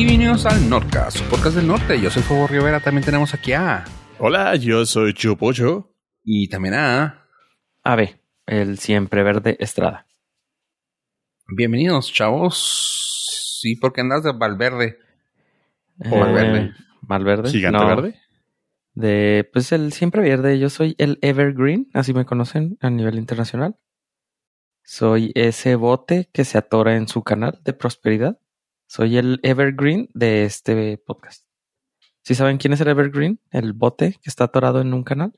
y bienvenidos al Nordcast, su podcast del norte. Yo soy Fuego Rivera, también tenemos aquí a... Hola, yo soy Chupocho. Y también a... Ave, el siempre verde Estrada. Bienvenidos, chavos. Sí, porque andas de Valverde. O Valverde. Valverde. ¿Gigante verde? De, pues el siempre verde. Yo soy el Evergreen, así me conocen a nivel internacional. Soy ese bote que se atora en su canal de prosperidad. Soy el Evergreen de este podcast. ¿Sí saben quién es el Evergreen? El bote que está atorado en un canal.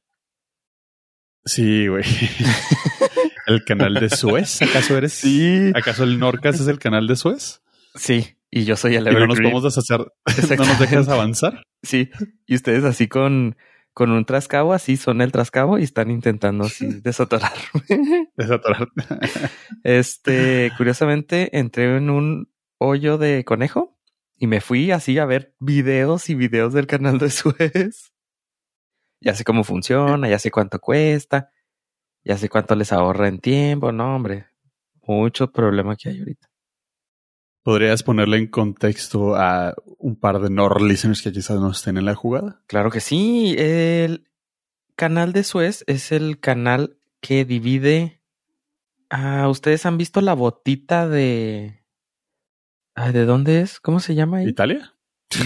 Sí, güey. ¿El canal de Suez? ¿Acaso eres? Sí. ¿Acaso el Norcas es el canal de Suez? Sí, y yo soy el ¿Y Evergreen. no nos podemos deshacer? ¿No nos dejas avanzar? Sí, y ustedes así con, con un trascabo, así son el trascabo y están intentando así desatorarme. Desatorar. Este, curiosamente, entré en un hoyo de conejo y me fui así a ver videos y videos del canal de Suez. Ya sé cómo funciona, ya sé cuánto cuesta, ya sé cuánto les ahorra en tiempo. No, hombre, mucho problema que hay ahorita. ¿Podrías ponerle en contexto a un par de Nord listeners que quizás no estén en la jugada? Claro que sí. El canal de Suez es el canal que divide. Ah, ¿Ustedes han visto la botita de. Ah, ¿De dónde es? ¿Cómo se llama ahí? ¿Italia?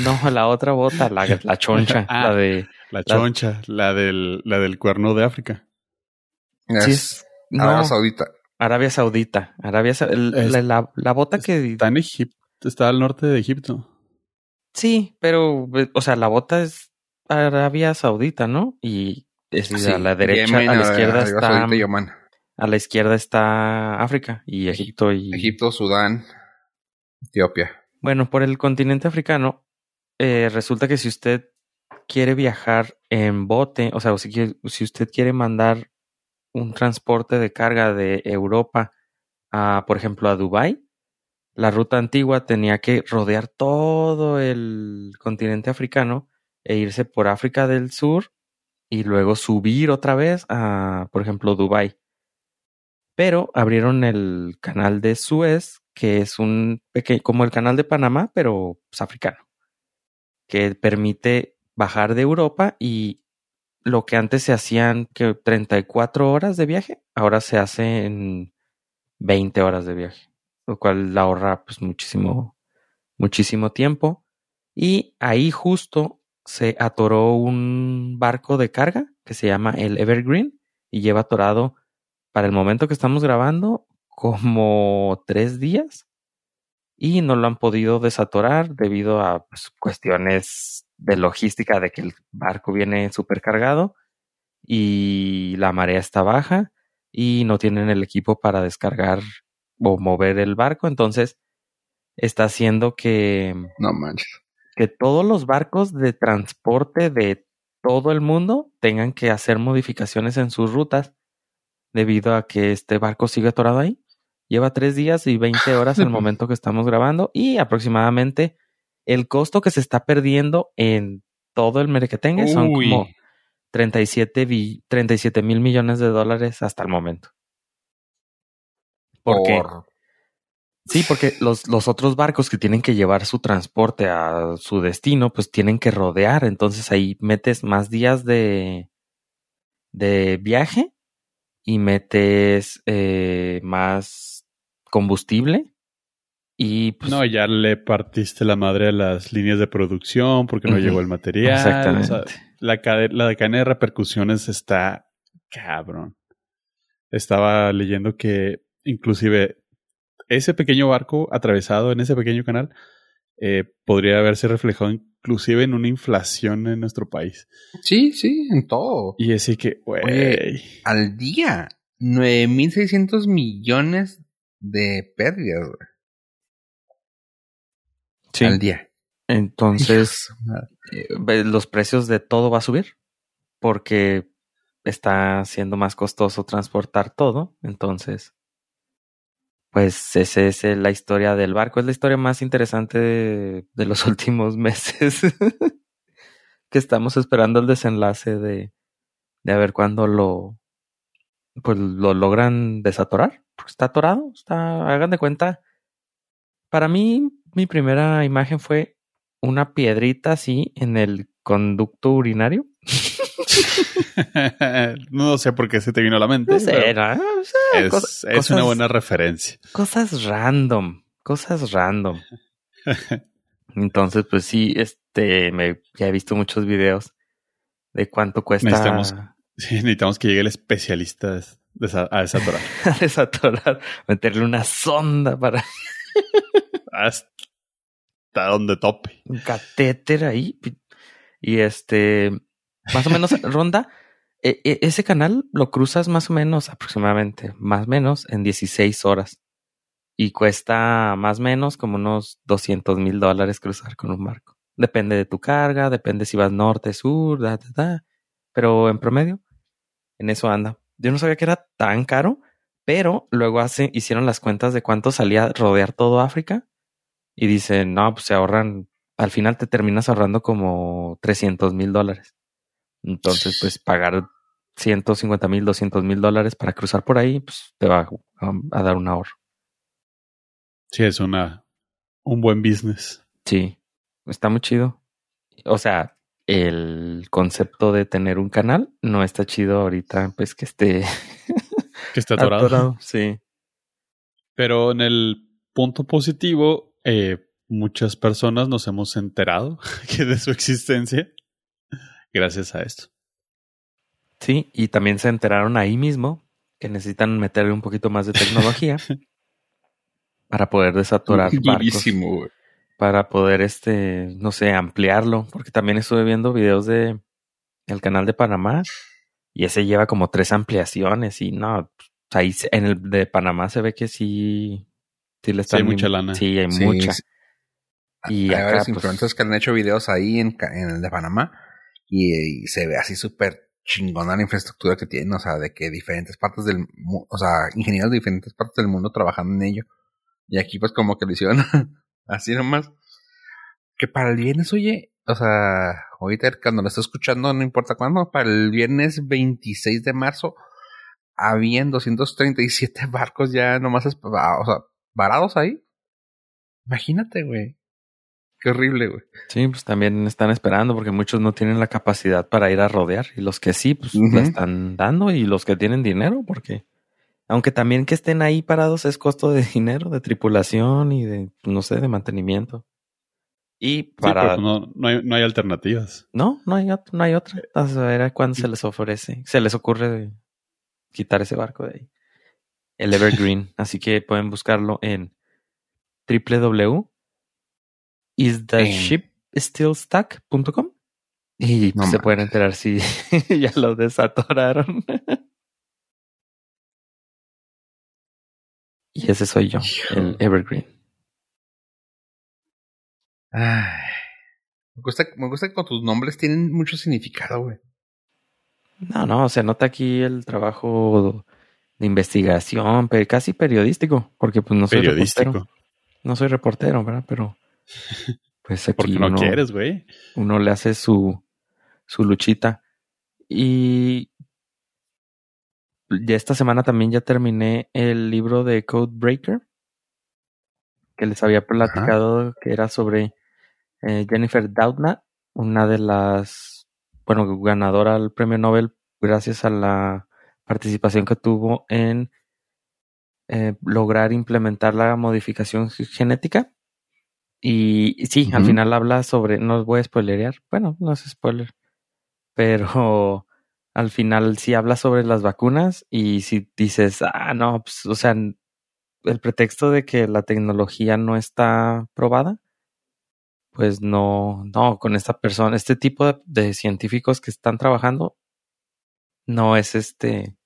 No, la otra bota, la, la choncha, Ah. la de. La choncha, la del, la del cuerno de África. Sí, Es es- no, Arabia Saudita. Arabia Saudita. Arabia Es- la, la- la bota que. Está en Egipto, está al norte de Egipto. Sí, pero, o sea, la bota es Arabia Saudita, ¿no? Y es Sí, a la derecha, Yemen, a la izquierda Arabia está. Saudita y Oman. A la izquierda está África y Egipto y. Egipto, Sudán, Etiopía. Bueno, por el continente africano, eh, resulta que si usted quiere viajar en bote, o sea, si, si usted quiere mandar un transporte de carga de Europa a, por ejemplo, a Dubái, la ruta antigua tenía que rodear todo el continente africano e irse por África del Sur y luego subir otra vez a, por ejemplo, Dubái. Pero abrieron el canal de Suez, que es un pequeño, como el canal de Panamá, pero pues, africano, que permite bajar de Europa y lo que antes se hacían que 34 horas de viaje, ahora se hace en 20 horas de viaje, lo cual ahorra pues muchísimo, muchísimo tiempo. Y ahí justo se atoró un barco de carga que se llama el Evergreen y lleva atorado para el momento que estamos grabando como tres días y no lo han podido desatorar debido a pues, cuestiones de logística de que el barco viene supercargado y la marea está baja y no tienen el equipo para descargar o mover el barco, entonces está haciendo que, No manches. que todos los barcos de transporte de todo el mundo tengan que hacer modificaciones en sus rutas debido a que este barco sigue atorado ahí. Lleva tres días y 20 horas al momento que estamos grabando y aproximadamente el costo que se está perdiendo en todo el merequetengue son como 37 bi- 37 mil millones de dólares hasta el momento. ¿Por qué? Sí, porque los, los otros barcos que tienen que llevar su transporte a su destino, pues tienen que rodear. Entonces ahí metes más días de, de viaje y metes eh, más combustible. Y pues, No, ya le partiste la madre a las líneas de producción porque no llegó el material. exactamente. O sea, la, cade- la cadena de repercusiones está cabrón. Estaba leyendo que inclusive ese pequeño barco atravesado en ese pequeño canal eh, podría haberse reflejado inclusive en una inflación en nuestro país. Sí, sí, en todo. Y así que, güey, Al día, 9.600 millones de pérdidas, güey. sí. Al día. Entonces, eh, ve- los precios de todo va a subir porque está siendo más costoso transportar todo. Entonces, pues esa es la historia del barco. Es la historia más interesante de, de los últimos meses. que estamos esperando el desenlace de, de a ver cuándo lo, pues lo logran desatorar. Porque está atorado. Está, hagan de cuenta. Para mí, mi primera imagen fue una piedrita así en el conducto urinario. no sé por qué se te vino a la mente. Es, cosas- es una buena referencia. Cosas random, cosas random. Entonces, pues sí, este, me, ya he visto muchos videos de cuánto cuesta Necesitamos- Sí, necesitamos que llegue el especialista a desatorar. desatorar, meterle una sonda para Hasta donde tope. un catéter ahí. Y este, más o menos ronda. e- e- ese canal lo cruzas más o menos, aproximadamente, más o menos en 16 horas. Y cuesta más o menos como unos 200 mil dólares cruzar con un barco. Depende de tu carga, depende si vas norte, sur, da, da, da. Pero en promedio, en eso anda. Yo no sabía que era tan caro, pero luego hace, hicieron las cuentas de cuánto salía rodear todo África. Y dicen, no, pues se ahorran, al final te terminas ahorrando como 300 mil dólares. Entonces, pues pagar 150 mil, 200 mil dólares para cruzar por ahí, pues te va a, a dar un ahorro. Sí, es una un buen business. Sí, está muy chido. O sea, el concepto de tener un canal no está chido ahorita, pues que esté Que atorado. atorado. Sí. Pero en el punto positivo, eh, muchas personas nos hemos enterado que de su existencia gracias a esto. Sí, y también se enteraron ahí mismo que necesitan meterle un poquito más de tecnología para poder desaturar barcos. Durísimo, güey. para poder, este, no sé, ampliarlo, porque también estuve viendo videos de el canal de Panamá y ese lleva como tres ampliaciones y no, ahí en el de Panamá se ve que sí, sí le Sí, hay están mucha lana. Sí, hay Sí, mucha. sí. Y Hay acá, varios pues, influencers que han hecho videos ahí en, en el de Panamá y, se ve así súper chingona la infraestructura que tienen, o sea, de que diferentes partes del mundo, o sea, ingenieros de diferentes partes del mundo trabajando en ello. Y aquí pues como que lo hicieron así nomás. Que para el viernes, oye, o sea, ahorita cuando lo estoy escuchando, no importa cuándo, para el viernes 26 de marzo, habían 237 barcos ya nomás, es- o sea, varados ahí. Imagínate, güey. Qué horrible, güey. sí, pues también están esperando porque muchos no tienen la capacidad para ir a rodear y los que sí, pues la están dando y los que tienen dinero, porque aunque también que estén ahí parados es costo de dinero, de tripulación y de, no sé, de mantenimiento. Y para... pero no, no, hay, no hay alternativas. No, no hay, no hay otra. A ver cuándo se les ofrece, se les ocurre de quitar ese barco de ahí. El Evergreen. Así que pueden buscarlo en www.istheshipstillstuck.com y No se pueden enterar si ya lo desatoraron. y ese soy yo, el Evergreen. Ay. Me gusta, me gusta que con tus nombres tienen mucho significado, güey. No, no, se nota aquí el trabajo de investigación, pero casi periodístico, porque pues no soy reportero. Periodístico. No soy reportero, ¿verdad? Pero pues aquí Porque no uno, quieres, güey. uno le hace su, su luchita. Y ya esta semana también ya terminé el libro de Code Breaker, que les había platicado que era sobre eh, Jennifer Doudna, una de las, bueno, ganadora al premio Nobel gracias a la participación que tuvo en eh, lograr implementar la modificación ge- genética. Y sí, al final habla sobre, no os voy a spoilerear, bueno, no es spoiler, pero al final sí habla sobre las vacunas y si dices, ah, no, pues, o sea, el pretexto de que la tecnología no está probada, pues no, no, con esta persona, este tipo de, de científicos que están trabajando, no es este,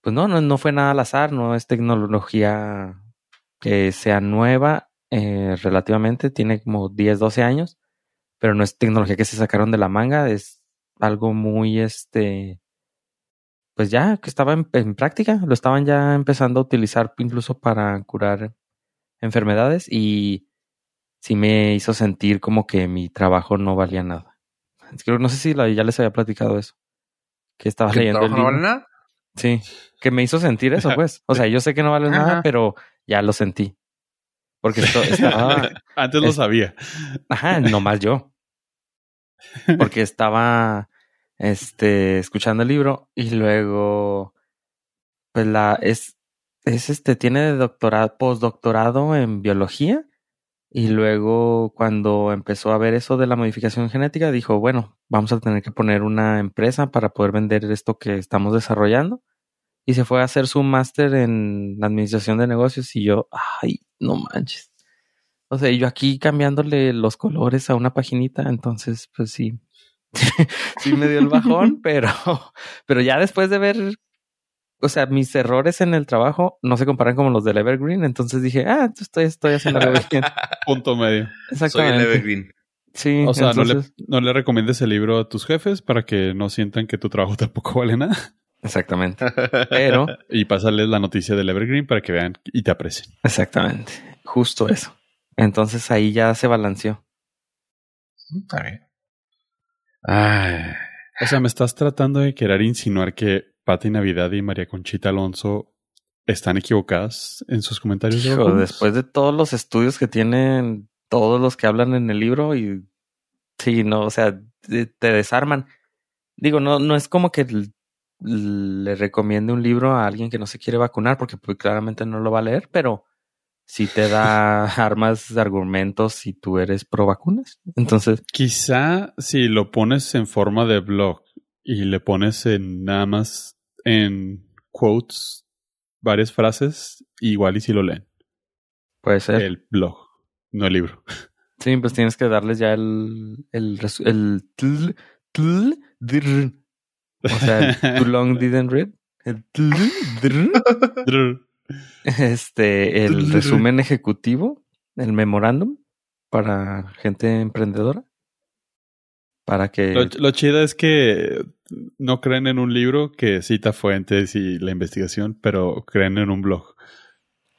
pues no, no, no fue nada al azar, no es tecnología que sea nueva eh, relativamente, tiene como 10, 12 años, pero no es tecnología que se sacaron de la manga, es algo muy este, pues ya que estaba en, en práctica, lo estaban ya empezando a utilizar incluso para curar enfermedades y sí me hizo sentir como que mi trabajo no valía nada. Que no sé si la- ya les había platicado eso. Que estaba ¿Que leyendo el no libro. Sí, que me hizo sentir eso, pues. O sea, yo sé que no vale nada, pero ya lo sentí. Porque esto estaba. Antes lo es- sabía. Ajá, nomás yo. Porque estaba este escuchando el libro y luego pues la es es este tiene doctorado postdoctorado en biología y luego cuando empezó a ver eso de la modificación genética dijo, bueno, vamos a tener que poner una empresa para poder vender esto que estamos desarrollando y se fue a hacer su máster en administración de negocios y yo, ay, no manches. O sea, yo aquí cambiándole los colores a una paginita, entonces, pues sí, sí me dio el bajón, pero, pero ya después de ver, o sea, mis errores en el trabajo no se comparan como los del Evergreen, entonces dije, ah, estoy, estoy haciendo algo bien. Punto medio. Soy el Exactamente. Evergreen. Sí, O sea, no, le, no le recomiendes el libro a tus jefes para que no sientan que tu trabajo tampoco vale nada. Exactamente. Pero, Y pásales la noticia del Evergreen para que vean y te aprecien. exactamente. Justo eso. Entonces ahí ya se balanceó. Está bien. Ay, O sea, me estás tratando de querer insinuar que Pati Navidad y María Conchita Alonso están equivocadas en sus comentarios. de Hijo, después de todos los estudios que tienen todos los que hablan en el libro y sí, no, o sea, te, desarman. Digo, no, no es como que le recomiende un libro a alguien que no se quiere vacunar porque pues, claramente no lo va a leer, pero sí te da armas, argumentos si tú eres pro vacunas. Entonces, Quizá si lo pones en forma de blog y le pones en nada más en quotes varias frases, igual y si lo leen. puede ser. El blog, no el libro. Sí, pues tienes que darles ya el, el, el tl, tl. O sea, el too long didn't read. El este, el resumen ejecutivo, el memorándum para gente emprendedora. Para que Lo, lo chido es que no creen en un libro que cita fuentes y la investigación, pero creen en un blog.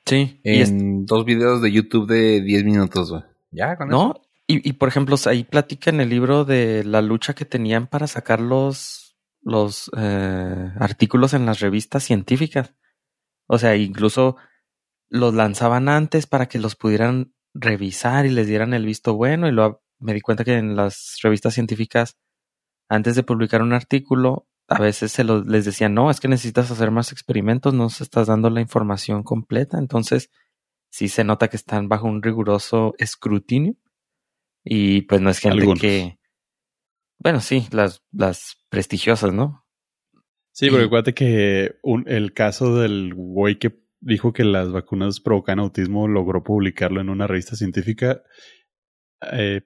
sí, y es- en dos videos de YouTube de 10 minutos, güey. Ya, con eso. no, y, y por ejemplo, ahí platica en el libro de la lucha que tenían para sacar los, los eh, artículos en las revistas científicas. O sea, incluso los lanzaban antes para que los pudieran revisar y les dieran el visto bueno. Y luego me di cuenta que en las revistas científicas, antes de publicar un artículo, a veces se los, les decían, no, es que necesitas hacer más experimentos, no se estás dando la información completa. Entonces, sí se nota que están bajo un riguroso escrutinio. Y pues no es gente Algunos. que. Bueno, sí, las, las prestigiosas, ¿no? Sí, Y- porque acuérdate que un- el caso del güey que dijo que las vacunas provocan autismo logró publicarlo en una revista científica. eh,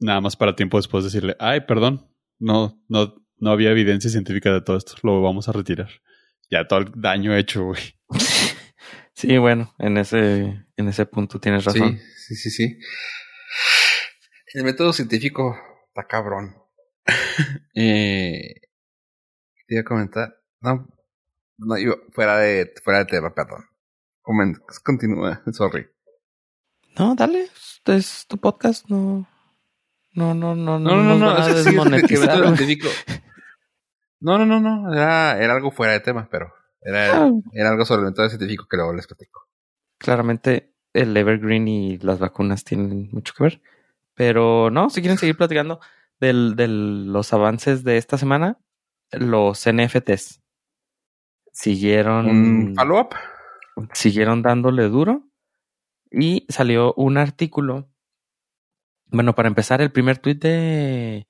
nada más para tiempo después decirle, ay, perdón, no, no, no había evidencia científica de todo esto, lo vamos a retirar. Ya todo el daño hecho, güey. Sí, bueno, en ese, en ese punto tienes razón. Sí, sí, sí, sí. El método científico está cabrón. eh, te iba a comentar. No, no, yo, fuera de, fuera de tema, perdón. Continúa, sorry. No, dale, este es tu podcast, no. No, no, no, No, no, no, no, sí. No, no, no, no, era, era algo fuera de tema, pero era, Ah, era algo sobre el método científico que luego les platico. Claramente el Evergreen y las vacunas tienen mucho que ver. Pero no, si quieren seguir platicando del, de los avances de esta semana, los NFTs siguieron, follow-up. siguieron dándole duro y salió un artículo. Bueno, para empezar, el primer tweet de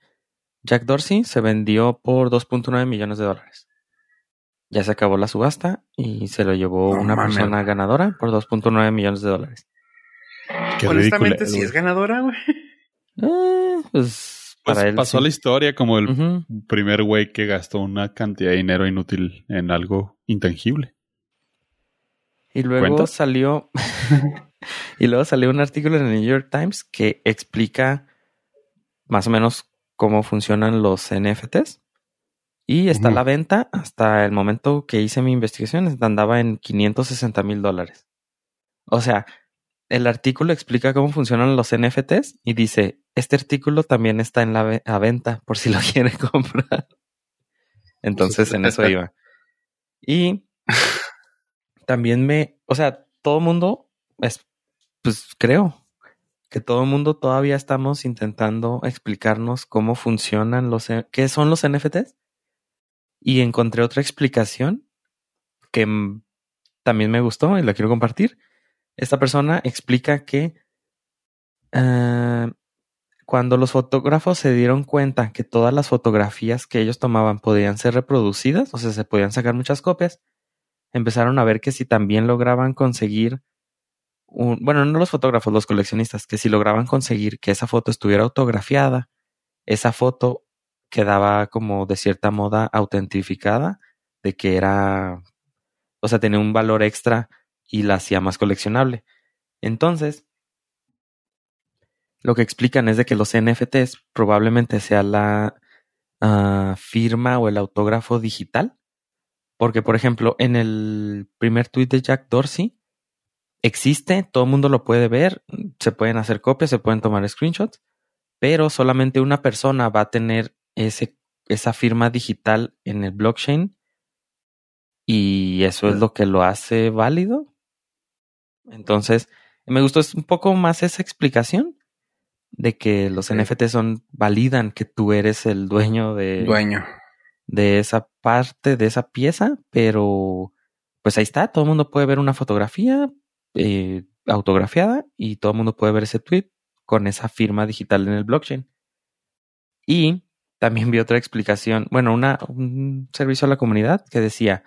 Jack Dorsey se vendió por 2.9 millones de dólares. Ya se acabó la subasta y se lo llevó No una persona ganadora por 2.9 millones de dólares. Qué Honestamente, sí es ganadora, güey. Eh, pues para él. pasó sí. la historia como el primer güey que gastó una cantidad de dinero inútil en algo intangible. Y luego salió. y luego salió un artículo en el New York Times que explica más o menos cómo funcionan los NFTs. Y está a la venta hasta el momento que hice mi investigación, andaba en 560 mil dólares. O sea, el artículo explica cómo funcionan los NFTs y dice, este artículo también está en la a venta por si lo quieren comprar. Entonces en eso iba. Y también me, o sea, todo mundo es, pues creo que todo el mundo todavía estamos intentando explicarnos cómo funcionan los, qué son los NFTs. Y encontré otra explicación que también me gustó y la quiero compartir. Esta persona explica que ah, cuando los fotógrafos se dieron cuenta que todas las fotografías que ellos tomaban podían ser reproducidas, o sea, se podían sacar muchas copias, empezaron a ver que si también lograban conseguir bueno, no los fotógrafos, los coleccionistas, que si lograban conseguir que esa foto estuviera autografiada, esa foto quedaba como de cierta moda autentificada de que era, o sea, tenía un valor extra y la hacía más coleccionable. Entonces, lo que explican es de que los NFTs probablemente sea la ah, firma o el autógrafo digital. Porque, por ejemplo, en el primer tweet de Jack Dorsey, existe, todo el mundo lo puede ver, se pueden hacer copias, se pueden tomar screenshots, pero solamente una persona va a tener ese, esa firma digital en el blockchain y eso es lo que lo hace válido. Entonces, me gustó un poco más esa explicación de que los NFT son validan que tú eres el dueño de dueño de esa parte de esa pieza, pero pues ahí está, todo el mundo puede ver una fotografía eh, autografiada y todo el mundo puede ver ese tweet con esa firma digital en el blockchain. Y también vi otra explicación, bueno, una, un servicio a la comunidad que decía,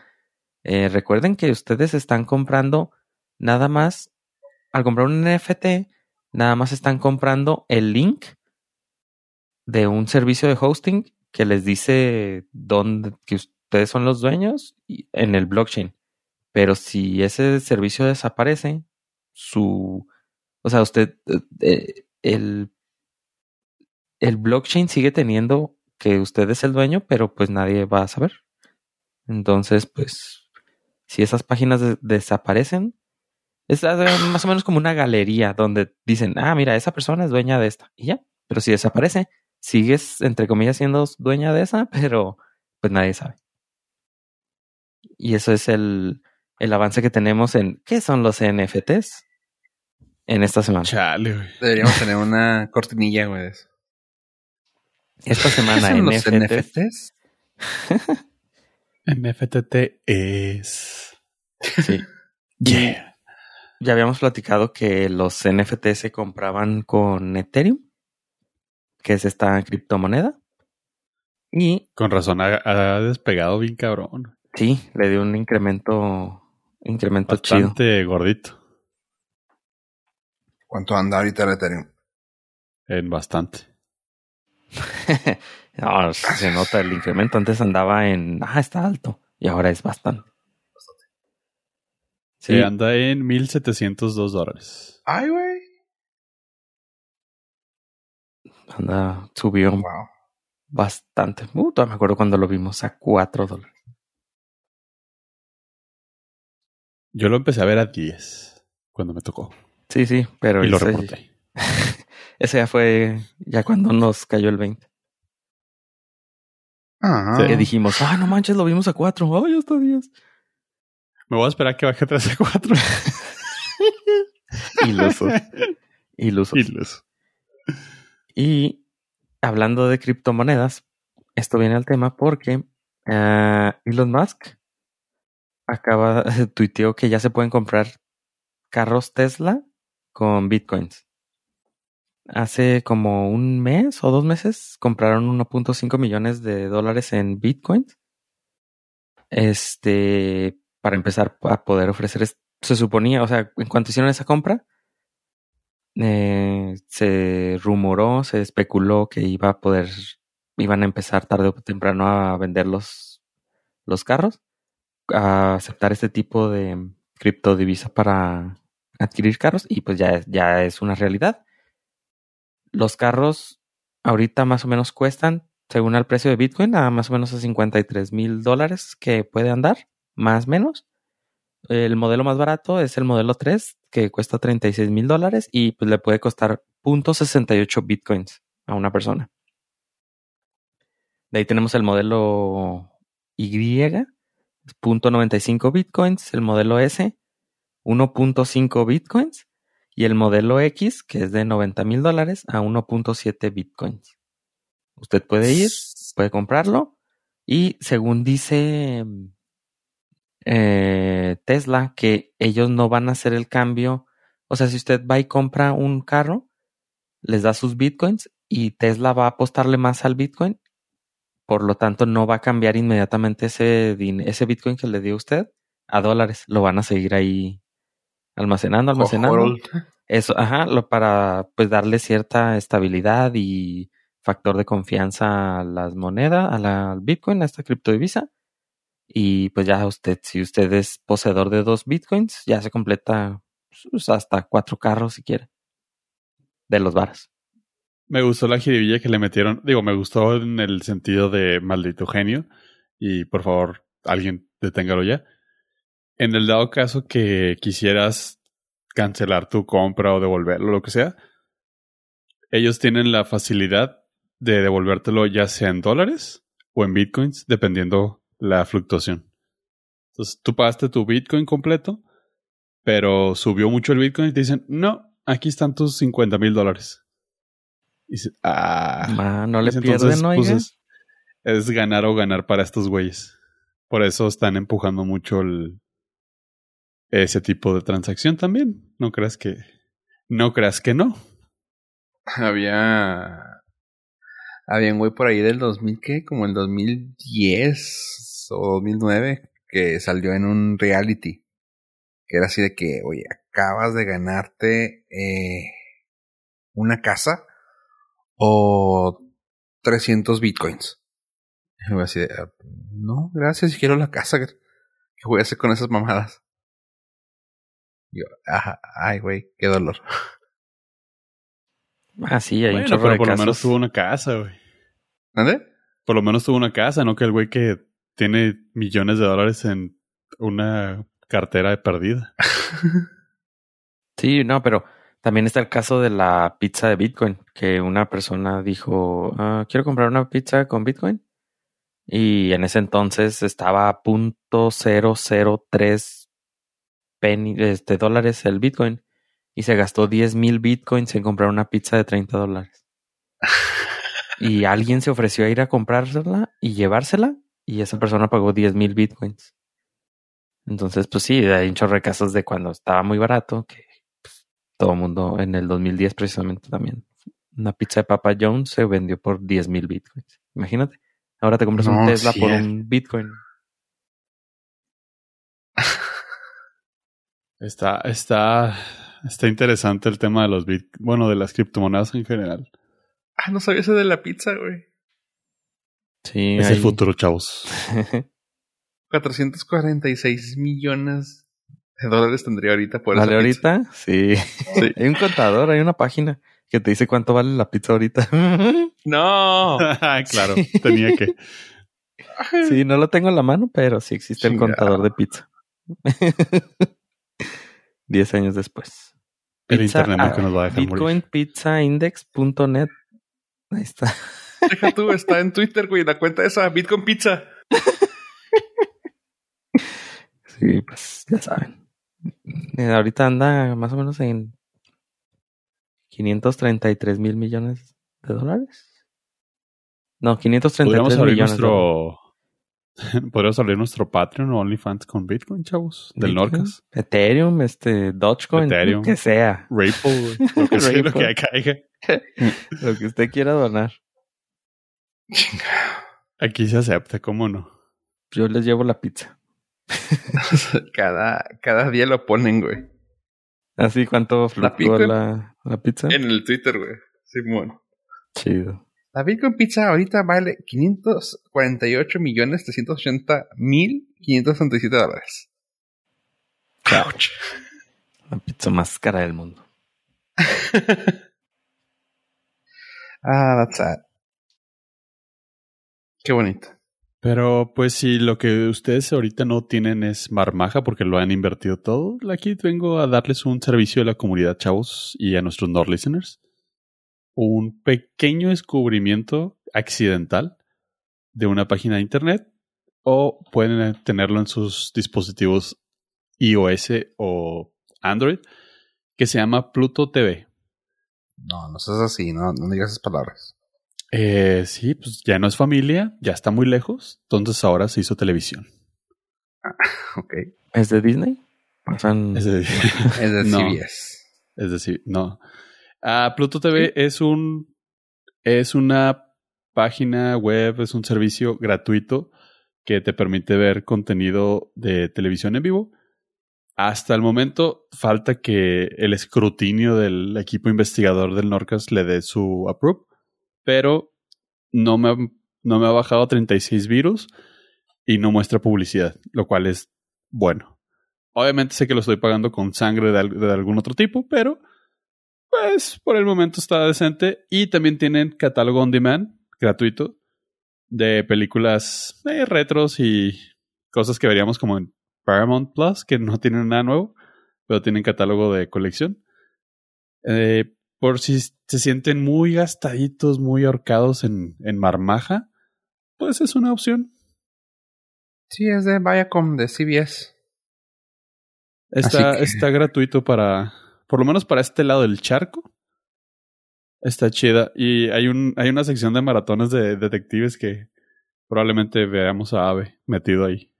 eh, recuerden que ustedes están comprando nada más, al comprar un NFT, nada más están comprando el link de un servicio de hosting que les dice dónde, que ustedes son los dueños en el blockchain. Pero si ese servicio desaparece, su, o sea, usted, eh, el, el blockchain sigue teniendo que usted es el dueño, pero pues nadie va a saber. Entonces, pues, si esas páginas desaparecen, es más o menos como una galería donde dicen, ah, mira, esa persona es dueña de esta. Y ya, pero si desaparece, sigues, entre comillas, siendo dueña de esa, pero pues nadie sabe. Y eso es el, el avance que tenemos en qué son los NFTs en esta semana. Chale, güey. Deberíamos tener una cortinilla, güey. Esta semana ¿Qué son NFTs. los NFTs? NFTT es. Sí. Yeah. Ya habíamos platicado que los NFTs se compraban con Ethereum, que es esta criptomoneda. Y Con razón ha, ha despegado bien cabrón. sí, le dio un incremento, incremento chido. Bastante gordito. ¿Cuánto anda ahorita el Ethereum? En bastante. no, se nota el incremento. Antes andaba en, ah, está alto. Y ahora es bastante. Sí, Sí, anda en 1702 dólares. Ay, güey. anda, subió Wow. bastante. Uh, todavía me acuerdo cuando lo vimos a 4 dólares. Yo lo empecé a ver a 10 cuando me tocó. Sí, sí, pero y lo ese, reporté. ese ya fue ya cuando nos cayó el 20. Ajá. Que dijimos, ah, no manches, lo vimos a 4. Ay, hasta 10. Me voy a esperar que baje 3 a 4. Ilusos. Ilusos. Iluso. Y hablando de criptomonedas, esto viene al tema porque ah, Elon Musk acaba, tuiteó que ya se pueden comprar carros Tesla con bitcoins. Hace como un mes o dos meses compraron 1.5 millones de dólares en bitcoins. Este, para empezar a poder ofrecer, se suponía, o sea, en cuanto hicieron esa compra, eh, se rumoró, se especuló que iba a poder, iban a empezar tarde o temprano a vender los, los carros, a aceptar este tipo de criptodivisa para adquirir carros y pues ya, ya es una realidad. Los carros ahorita más o menos cuestan, según el precio de Bitcoin, a más o menos a 53 mil dólares que puede andar, más o menos. El modelo más barato es el modelo 3, que cuesta 36 mil dólares y pues le puede costar .68 bitcoins a una persona. De ahí tenemos el modelo Y, .95 bitcoins, el modelo S, 1.5 bitcoins Y el modelo X, que es de 90 mil dólares, a 1.7 bitcoins. Usted puede ir, puede comprarlo. Y según dice eh, Tesla, que ellos no van a hacer el cambio. O sea, si usted va y compra un carro, les da sus bitcoins y Tesla va a apostarle más al bitcoin. Por lo tanto, no va a cambiar inmediatamente ese, ese bitcoin que le dio usted a dólares. Lo van a seguir ahí almacenando, almacenando. Eso, ajá, lo para pues darle cierta estabilidad y factor de confianza a las monedas, a la, al Bitcoin, a esta criptodivisa. Y pues ya usted, si usted es poseedor de dos Bitcoins, ya se completa hasta cuatro carros si quiere. De los varas. Me gustó la jiribilla que le metieron. Digo, me gustó en el sentido de maldito genio. Y por favor, alguien deténgalo ya. En el dado caso que quisieras cancelar tu compra o devolverlo, lo que sea, ellos tienen la facilidad de devolvértelo ya sea en dólares o en bitcoins, dependiendo la fluctuación. Entonces, tú pagaste tu bitcoin completo, pero subió mucho el bitcoin y te dicen, no, aquí están tus 50 mil dólares. Y dices, ah, no le pierden, ¿no? Pues, es ganar o ganar para estos güeyes. Por eso están empujando mucho el, ese tipo de transacción también. No creas que, no creas que no. Había, había un güey por ahí del 2000, ¿qué? Como el 2010 o 2009, que salió en un reality. Que era así de que, oye, acabas de ganarte eh, una casa o 300 bitcoins. Y voy así de, ah, no, gracias, quiero la casa. ¿Qué voy a hacer con esas mamadas? Yo, ay, güey, qué dolor. Ah, sí, hay un chorro pero por lo menos tuvo una casa, güey. ¿Dónde? Por lo menos tuvo una casa, no que el güey que tiene millones de dólares en una cartera de perdida. sí, no, pero también está el caso de la pizza de Bitcoin, que una persona dijo, ah, quiero comprar una pizza con Bitcoin. Y en ese entonces estaba a punto penny, este, dólares el Bitcoin y se gastó 10 mil Bitcoins en comprar una pizza de 30 dólares. y alguien se ofreció a ir a comprársela y llevársela y esa persona pagó 10 mil Bitcoins. Entonces, pues sí, hay un chorro de casos de cuando estaba muy barato, que pues, todo el mundo en el 2010 precisamente también. Una pizza de Papa Jones se vendió por 10 mil Bitcoins. Imagínate. Ahora te compras un Tesla por un Bitcoin. Está, está, está interesante el tema de los bit, bueno, de las criptomonedas en general. Ah, no sabía eso de la pizza, güey. Sí. Es el futuro, chavos. 446 millones de dólares tendría ahorita por ¿Vale ahorita? Sí. sí. hay un contador, hay una página que te dice cuánto vale la pizza ahorita. no. claro, tenía que. Sí, no lo tengo en la mano, pero sí existe el contador de pizza. 10 años después. El internet nunca nos va a dejar Bitcoinpizzaindex.net. Ahí está. Deja tú, está en Twitter, güey, la cuenta esa, Bitcoin Pizza. sí, pues ya saben. Eh, ahorita anda más o menos en 533 mil millones de dólares. No, 533 millones. Nuestro, Podríamos abrir nuestro Patreon o OnlyFans con Bitcoin, chavos. Del Norcas. Ethereum, este, Dogecoin. Ethereum. Que sea. Ripple, Lo que sea, lo que caiga. lo que usted quiera donar. Aquí se acepta, ¿cómo no? Yo les llevo la pizza. cada, cada día lo ponen, güey. ¿Así cuánto fluctúa la, la, pizza? En el Twitter, güey. Simón. Chido. La Bitcoin Pizza ahorita vale 548 millones 380 mil 567 dólares. Ouch. La pizza más cara del mundo. ah, that's sad. Qué bonito. Pero pues si lo que ustedes ahorita no tienen es marmaja porque lo han invertido todo, aquí vengo a darles un servicio a la comunidad, chavos, y a nuestros Nord listeners un pequeño descubrimiento accidental de una página de internet o pueden tenerlo en sus dispositivos iOS o Android que se llama Pluto TV. No, no seas así, no, no digas esas palabras. Eh, sí, pues ya no es familia, ya está muy lejos, entonces ahora se hizo televisión. Ok. ¿Es de Disney? Pasan- Es decir, Es de No. CBS. es decir, no. Ah, Pluto TV es un es una página web, es un servicio gratuito que te permite ver contenido de televisión en vivo. Hasta el momento falta que el escrutinio del equipo investigador del Norcas le dé su approve, pero no me, ha- no me ha bajado a 36 virus y no muestra publicidad, lo cual es bueno. Obviamente sé que lo estoy pagando con sangre de, de algún otro tipo, pero pues por el momento está decente. Y también tienen catálogo on demand gratuito de películas eh, retros y cosas que veríamos como en Paramount Plus, que no tienen nada nuevo, pero tienen catálogo de colección. Eh, por si se sienten muy gastaditos, muy ahorcados en, en marmaja, pues es una opción. Sí, es de Viacom, de CBS. Está, que- está gratuito para, por lo menos para este lado del charco. Está chida. Y hay, un, hay una sección de maratones de detectives que probablemente veamos a Ave metido ahí.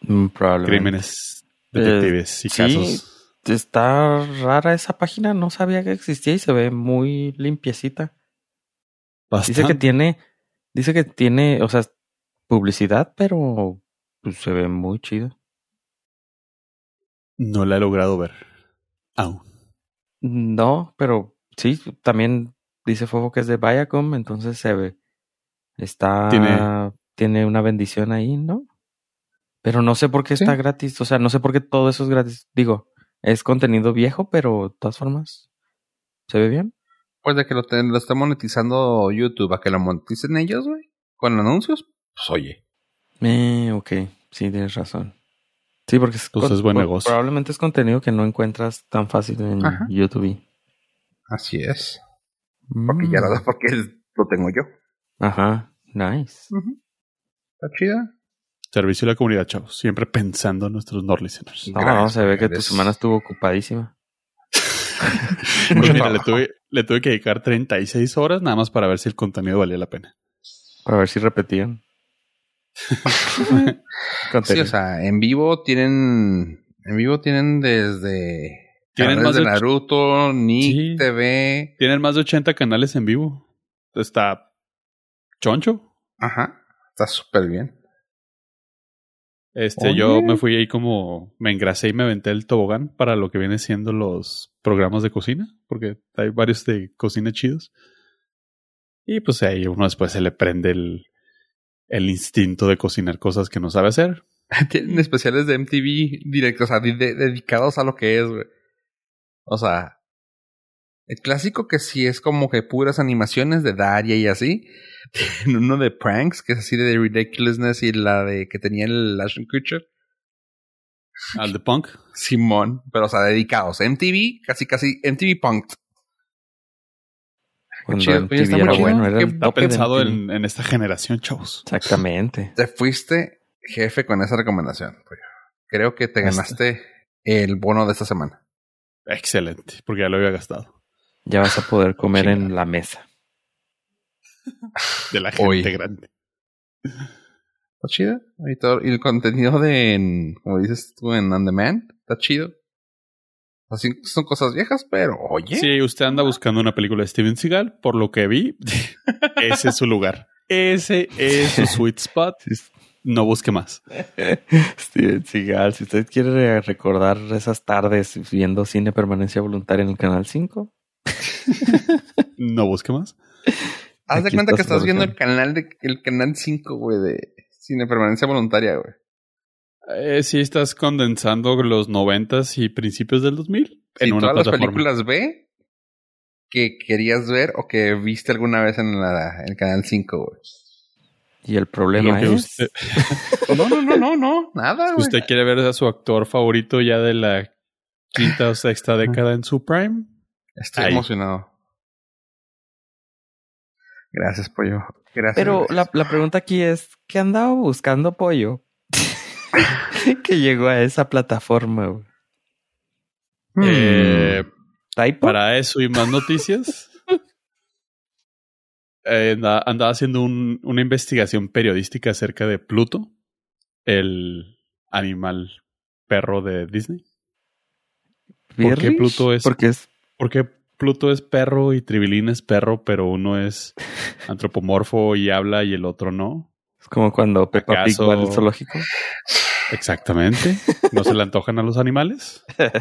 Mm, probablemente. Crímenes, detectives y sí. casos. Está rara esa página, no sabía que existía y se ve muy limpiecita. Dice que tiene, dice que tiene, o sea, publicidad, pero pues, se ve muy chido. No la he logrado ver. Aún. No, pero sí, también dice Fofo que es de Viacom, entonces se ve. Está, Tiene- tiene, una bendición ahí, ¿no? Pero no sé por qué Sí. está gratis, o sea, no sé por qué todo eso es gratis. Digo, es contenido viejo, pero de todas formas, ¿se ve bien? Pues de que lo, te- lo esté monetizando YouTube, a que lo moneticen ellos, güey, con anuncios, pues oye. Eh, ok, sí, tienes razón. Sí, porque es, Pues es buen negocio. probablemente es contenido que no encuentras tan fácil en Ajá. YouTube. Así es. Porque ya Mm. lo, porque lo tengo yo. Ajá, nice. Está chida. Servicio a la comunidad, chavos. Siempre pensando en nuestros Nord listeners. No, Gracias, se ve que tu semana estuvo ocupadísima. Pues mira, le tuve, le tuve que dedicar 36 horas nada más para ver si el contenido valía la pena. Para ver si repetían. Sí, o sea, en vivo tienen. En vivo tienen desde. Tienen más de Naruto, Nick Sí. TV. Tienen más de 80 canales en vivo. Está choncho. Ajá. Está súper bien. Este, Oye. yo me fui ahí como me engrasé y me aventé el tobogán para lo que viene siendo los programas de cocina, porque hay varios de cocina chidos. Y pues ahí uno después se le prende el, el instinto de cocinar cosas que no sabe hacer. Tienen especiales de MTV directos, o sea, de- de- dedicados a lo que es, güey. O sea, el clásico que sí es como que puras animaciones de Daria y así. Tienen uno de pranks, que es así de ridiculousness, y la de que tenía el Ashton Kutcher. Al de punk. Simón, pero o sea, dedicados. MTV, casi casi MTV Punk. Cuando chido, pues, MTV está era muy chido. bueno, era Qué- el Está tope de pensado en, en esta generación, chavos. Exactamente. Te fuiste jefe con esa recomendación. pollo. Creo que te Este. ganaste el bono de esta semana. Excelente, porque ya lo había gastado. Ya vas a poder comer en la mesa. De la gente grande. Está chido. Y, todo- y el contenido de, en- como dices tú, en On Demand, está chido. Así son cosas viejas, pero oye. Si usted anda buscando una película de Steven Seagal, por lo que vi, ese es su lugar. Ese es su sweet spot. No busque más. Steven Seagal, si usted quiere recordar esas tardes viendo cine permanencia voluntaria en el canal 5, No busque más. Haz de cuenta que estás viendo el canal de el canal 5, güey, de cine permanencia voluntaria, güey. Eh, sí, estás condensando los noventas y principios del 2000 en una todas las plataforma. películas B que querías ver o que viste alguna vez en la, el canal 5, güey. y el problema es usted, No, no, no, no, no, nada, si güey. usted quiere ver a su actor favorito ya de la quinta o sexta década en su prime, Estoy Ahí. emocionado. Gracias, pollo. Gracias. Pero gracias. la, la pregunta aquí es, ¿qué andaba buscando pollo? que llegó a esa plataforma. güey? Eh, para eso y más noticias, eh, anda- andaba haciendo un- una investigación periodística acerca de Pluto, el animal perro de Disney. ¿por qué. Pluto es- Porque es Porque Pluto es perro y Tribilín es perro, pero uno es antropomorfo y habla y el otro no. es como cuando Peppa Pig ¿Acaso- va al zoológico. Exactamente. ¿No se le antojan a los animales?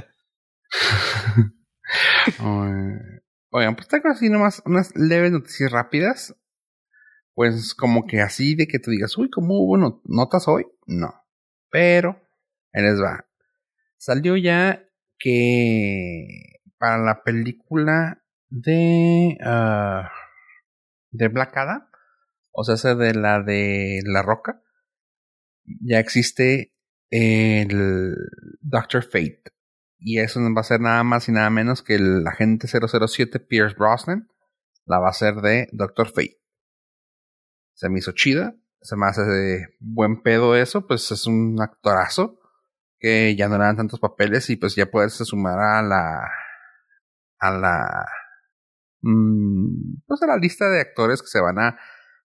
Oigan, pues tengo así nomás unas leves noticias rápidas. Pues como que así de que tú digas, uy, ¿cómo hubo no- notas hoy? No. Pero, ahí les va. Salió ya que para la película de, ah, de Black Adam, o sea, esa de la de La Roca, ya existe el Doctor Fate. Y eso va a ser nada más y nada menos que el agente 007 Pierce Brosnan. La va a ser de Doctor Fate. Se me hizo chida. Se me hace buen pedo eso. Pues es un actorazo. Que ya no le dan tantos papeles. Y pues ya puedes sumar a la. A la. mm, pues a la lista de actores que se van a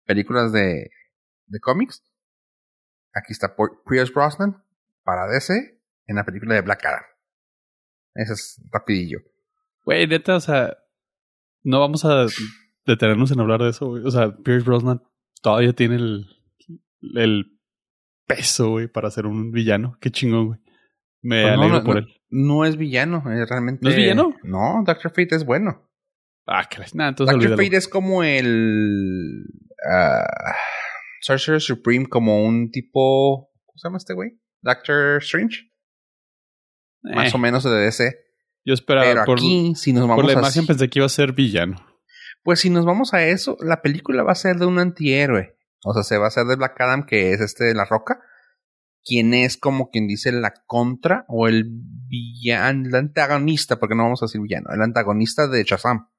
películas de. de cómics. Aquí está Pierce Brosnan. Para DC. En la película de Black Adam. Ese es rapidillo. Güey, neta, o sea, no vamos a detenernos en hablar de eso, güey. O sea, Pierce Brosnan todavía tiene el, el peso, güey, para ser un villano. Qué chingón, güey. Me Pues no, alegro no, por no. él. No es villano, es realmente. ¿No es villano? No, Doctor Fate es bueno. Ah, que Nah, entonces Doctor. Fate es como el. ah, Sorcerer Supreme, como un tipo. ¿Cómo se llama este güey? Doctor Strange. Más Eh, o menos de DC. Yo esperaba, Pero por, aquí, si nos vamos por la imagen pensé que iba a ser villano. Pues si nos vamos a eso, la película va a ser de un antihéroe. O sea, se va a hacer de Black Adam, que es este de la roca. Quien es como quien dice la contra o el villano, el antagonista, porque no vamos a decir villano, el antagonista de Shazam.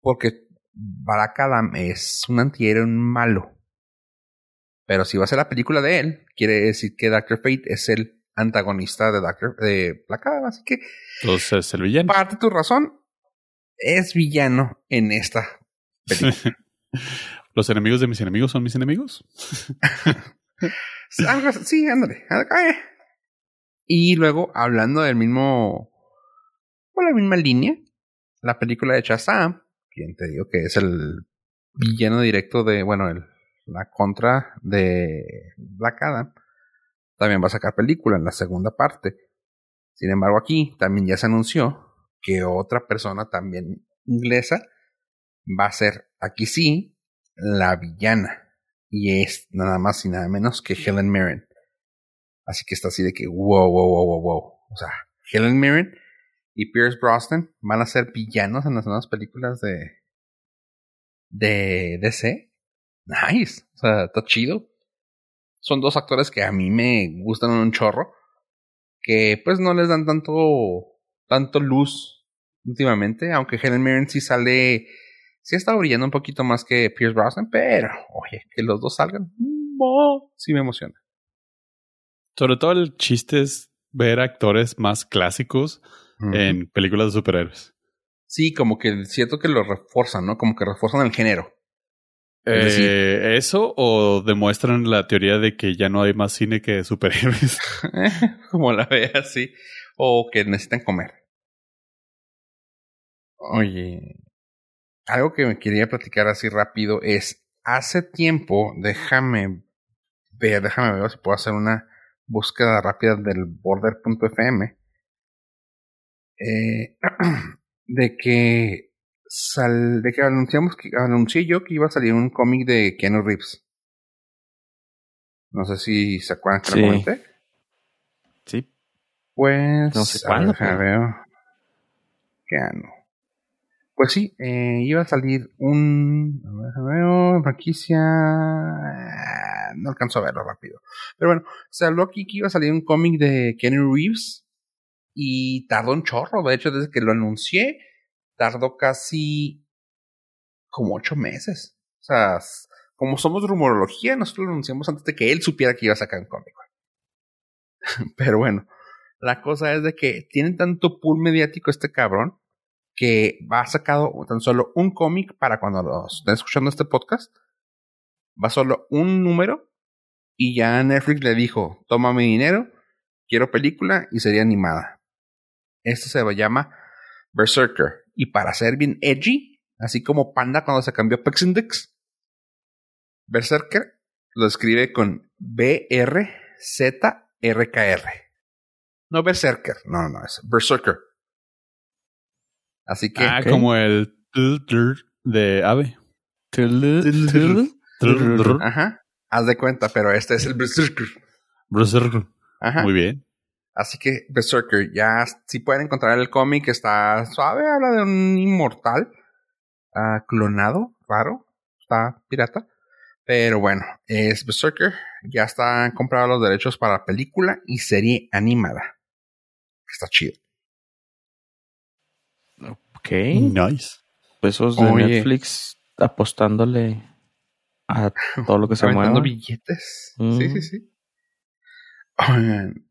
Porque Black Adam es un antihéroe malo. Pero si va a ser la película de él, quiere decir que Doctor Fate es el antagonista de Doctor de Black Adam. Así que Entonces, el villano. parte de tu razón es villano en esta película. ¿Los enemigos de mis enemigos son mis enemigos? Sí, ándale. ándale. Y luego, hablando del mismo. Con la misma línea, la película de Shazam, quien te digo que es el villano directo de. Bueno, el, la contra de Black Adam, también va a sacar película en la segunda parte. Sin embargo, aquí también ya se anunció que otra persona también inglesa va a ser, aquí sí, la villana. Y es nada más y nada menos que Helen Mirren. Así que está así de que wow, wow, wow, wow, wow. O sea, Helen Mirren y Pierce Brosnan van a ser villanos en las nuevas películas de de DC. Nice. O sea, está chido. Son dos actores que a mí me gustan un chorro. Que pues no les dan tanto tanto luz últimamente. Aunque Helen Mirren sí sale. Sí está brillando un poquito más que Pierce Brosnan. Pero, oye, que los dos salgan. sí me emociona. Sobre todo el chiste es ver actores más clásicos en películas de superhéroes. Sí, como que siento que lo refuerzan, ¿no? Como que refuerzan el género. Es Eh, ¿Eso o demuestran la teoría de que ya no hay más cine que superhéroes? como la veas, sí. O que necesitan comer. Oye, algo que me quería platicar así rápido es, hace tiempo, déjame ver, déjame ver si puedo hacer una búsqueda rápida del border.fm. Eh, de que sal, de que anunciamos que anuncié yo que iba a salir un cómic de Keanu Reeves. No sé si se acuerdan que Sí. lo comenté. Sí. Pues. No sé a cuándo, pero- ver. Keanu. Pues sí, eh, iba a salir un. Franquicia. ah, No alcanzo a verlo rápido. Pero bueno, se habló aquí que iba a salir un cómic de Keanu Reeves. Y tardó un chorro. De hecho, desde que lo anuncié, tardó casi. como ocho meses. O sea, como somos rumorología, nosotros lo anunciamos antes de que él supiera que iba a sacar un cómic. Pero bueno, La cosa es de que tiene tanto pool mediático este cabrón que va sacado tan solo un cómic para cuando los estén escuchando este podcast. Va solo un número y ya Netflix le dijo, toma mi dinero, quiero película y sería animada. Esto se llama Berserker. Y para ser bien edgy, así como Panda cuando se cambió Pexindex, Berserker lo escribe con B-R-Z-R-K-R. No Berserker, no, no, es Berserker. Así que. Ah, como el de ave. Ajá. Haz de cuenta, pero este es el Berserker. Berserker. Ajá. Muy bien. Así que Berserker, ya si pueden encontrar el cómic, está suave, habla de un inmortal ah, clonado, raro, está pirata. Pero bueno, es Berserker, ya están comprados los derechos para película y serie animada. Está chido. Ok. Nice. Pesos de Oye. Netflix apostándole a todo lo que se Aventando mueva. billetes. Mm. Sí, sí, sí. Oigan,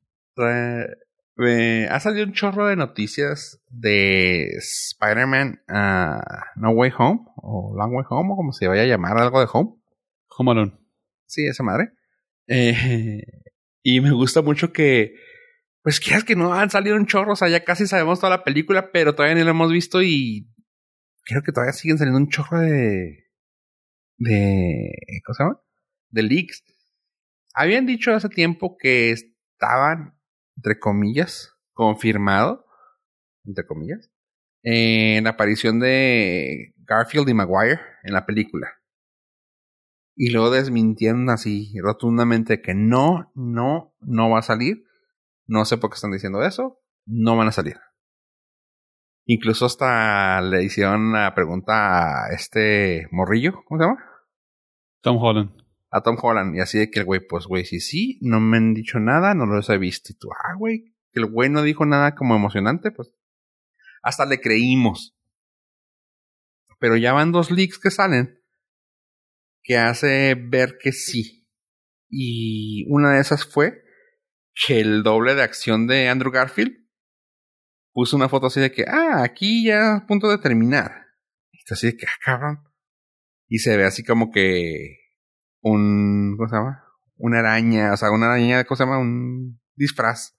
ha salido un chorro de noticias de Spider-Man ah, No Way Home o Long Way Home o como se vaya a llamar, algo de Home. Home Alone. Sí, esa madre. Eh, y me gusta mucho que, pues quieras que no han salido un chorro, o sea, ya casi sabemos toda la película, pero todavía ni la hemos visto y creo que todavía siguen saliendo un chorro de, de, ¿cómo se llama? De leaks. Habían dicho hace tiempo que estaban, entre comillas, confirmado, entre comillas, en la aparición de Garfield y Maguire en la película. Y luego desmintieron así rotundamente que no, no, no va a salir. No sé por qué están diciendo eso. No van a salir. Incluso hasta le hicieron la pregunta a este morrillo, ¿cómo se llama? Tom Holland. A Tom Holland. Y así de que el güey, pues güey, si sí, no me han dicho nada, no los he visto. Y tú, ah, güey, que el güey no dijo nada como emocionante, pues hasta le creímos. Pero ya van dos leaks que salen que hace ver que sí. Y una de esas fue que el doble de acción de Andrew Garfield puso una foto así de que, ah, aquí ya a punto de terminar. Y está así de que, ah, cabrón. Y se ve así como que un, ¿cómo se llama? Una araña, o sea, una araña, ¿cómo se llama? Un disfraz.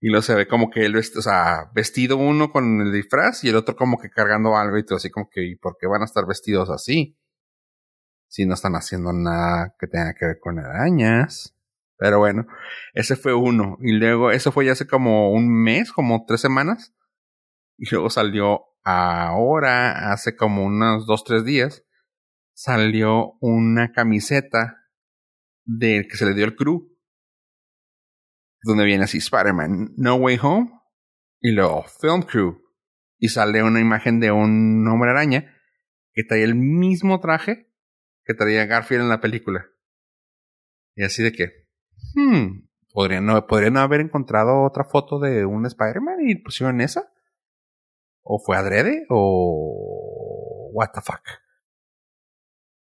Y luego se ve como que él, o vestido uno con el disfraz y el otro como que cargando algo y todo así como que, ¿y por qué van a estar vestidos así? Si no están haciendo nada que tenga que ver con arañas. Pero bueno, ese fue uno. Y luego, eso fue ya hace como un mes, como tres semanas. Y luego salió ahora, hace como unos dos, tres días, salió una camiseta del que se le dio el crew. Donde viene así Spider-Man No Way Home y luego Film Crew. Y sale una imagen de un hombre araña que trae el mismo traje que traía Garfield en la película. Y así de que, hmm, ¿podrían no, ¿podrían haber encontrado otra foto de un Spider-Man y pusieron esa? ¿O fue adrede? ¿O what the fuck?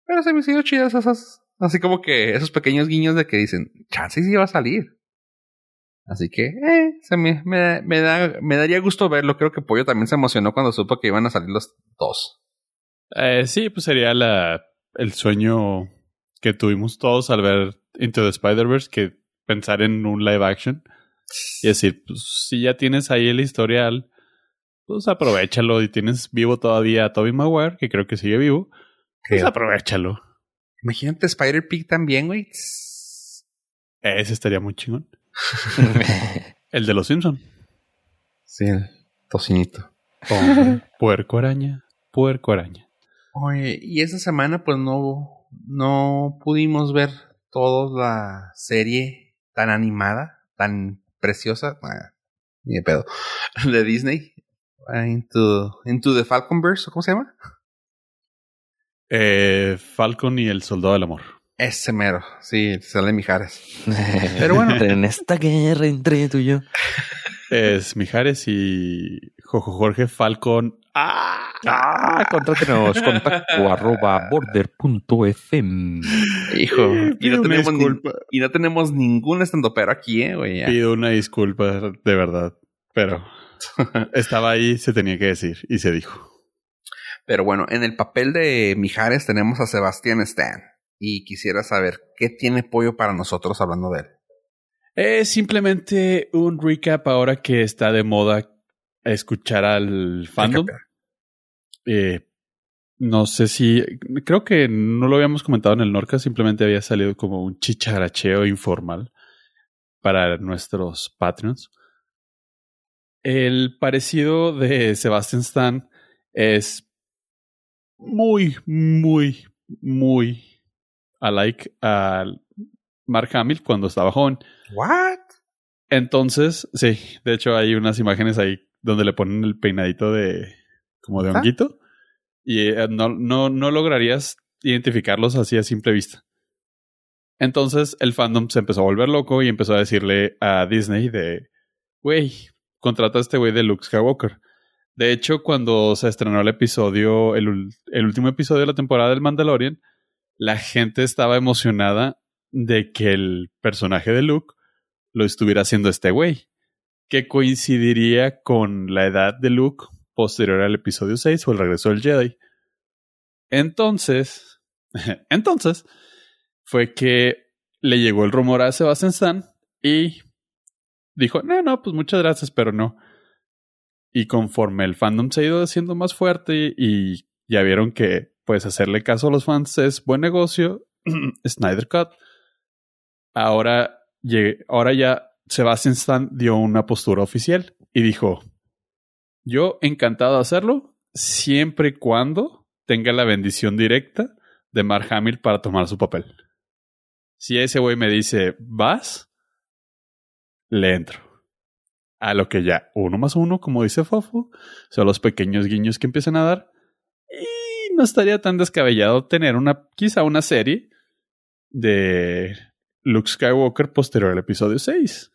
Pero se me hicieron chidas esas, así como que esos pequeños guiños de que dicen, chance sí va a salir. Así que, eh, se me, me, me, da, me daría gusto verlo. Creo que Pollo también se emocionó cuando supo que iban a salir los dos. Eh, sí, pues sería la, el sueño que tuvimos todos al ver Into the Spider-Verse, que pensar en un live action y decir, pues si ya tienes ahí el historial, pues aprovechalo y tienes vivo todavía a Tobey Maguire, que creo que sigue vivo, pues aprovechalo. Imagínate Spider-Pig también, güey. Ese estaría muy chingón. El de los Simpson. Sí, el tocinito. puerco araña, puerco araña. Oye, y esta semana pues no, no pudimos ver toda la serie tan animada, tan preciosa, ah, ni de pedo, de Disney. Ah, Into, Into the Falconverse, ¿cómo se llama? Eh, Falcon y el Soldado del Amor. Ese mero, sí, sale Mijares. Pero bueno. en esta guerra entre tú y yo. Es Mijares y Jojo Jorge Falcon. ¡Ah! Ah, contrátenos, contacto arroba border.fm. Hijo, y Pido no, una tenemos ni- disculpa. y no tenemos ningún estandopero aquí, eh, güey. ya. Pido una disculpa, de verdad. Pero estaba ahí, se tenía que decir y se dijo. Pero bueno, en el papel de Mijares tenemos a Sebastián Stan. Y quisiera saber qué tiene Pollo para nosotros hablando de él. Es simplemente un recap ahora que está de moda escuchar al fandom. Eh, no sé si. Creo que no lo habíamos comentado en el Norca, simplemente había salido como un chicharacheo informal para nuestros Patreons. El parecido de Sebastian Stan es muy, muy, muy alike al Mark Hamill cuando estaba joven. ¿What? Entonces, sí, de hecho hay unas imágenes ahí donde le ponen el peinadito de como de ¿Ah? honguito y eh, no, no, no lograrías identificarlos así a simple vista. Entonces el fandom se empezó a volver loco y empezó a decirle a Disney de, güey, contrata a este güey de Luke Skywalker. De hecho, cuando se estrenó el episodio, el, el último episodio de la temporada del Mandalorian, la gente estaba emocionada de que el personaje de Luke lo estuviera haciendo este güey, que coincidiría con la edad de Luke posterior al episodio 6 o el regreso del Jedi. Entonces, entonces, fue que le llegó el rumor a Sebastian Stan y dijo, no, no, pues muchas gracias, pero no. Y conforme el fandom se ha ido haciendo más fuerte y ya vieron que pues hacerle caso a los fans es buen negocio, Snyder Cut, ahora, ahora ya Sebastian Stan dio una postura oficial y dijo, yo encantado de hacerlo siempre y cuando tenga la bendición directa de Mark Hamill para tomar su papel. Si ese güey me dice, vas, le entro. A lo que ya uno más uno, como dice Fofo, son los pequeños guiños que empiezan a dar. Y no estaría tan descabellado tener una, quizá una serie de Luke Skywalker posterior al episodio 6.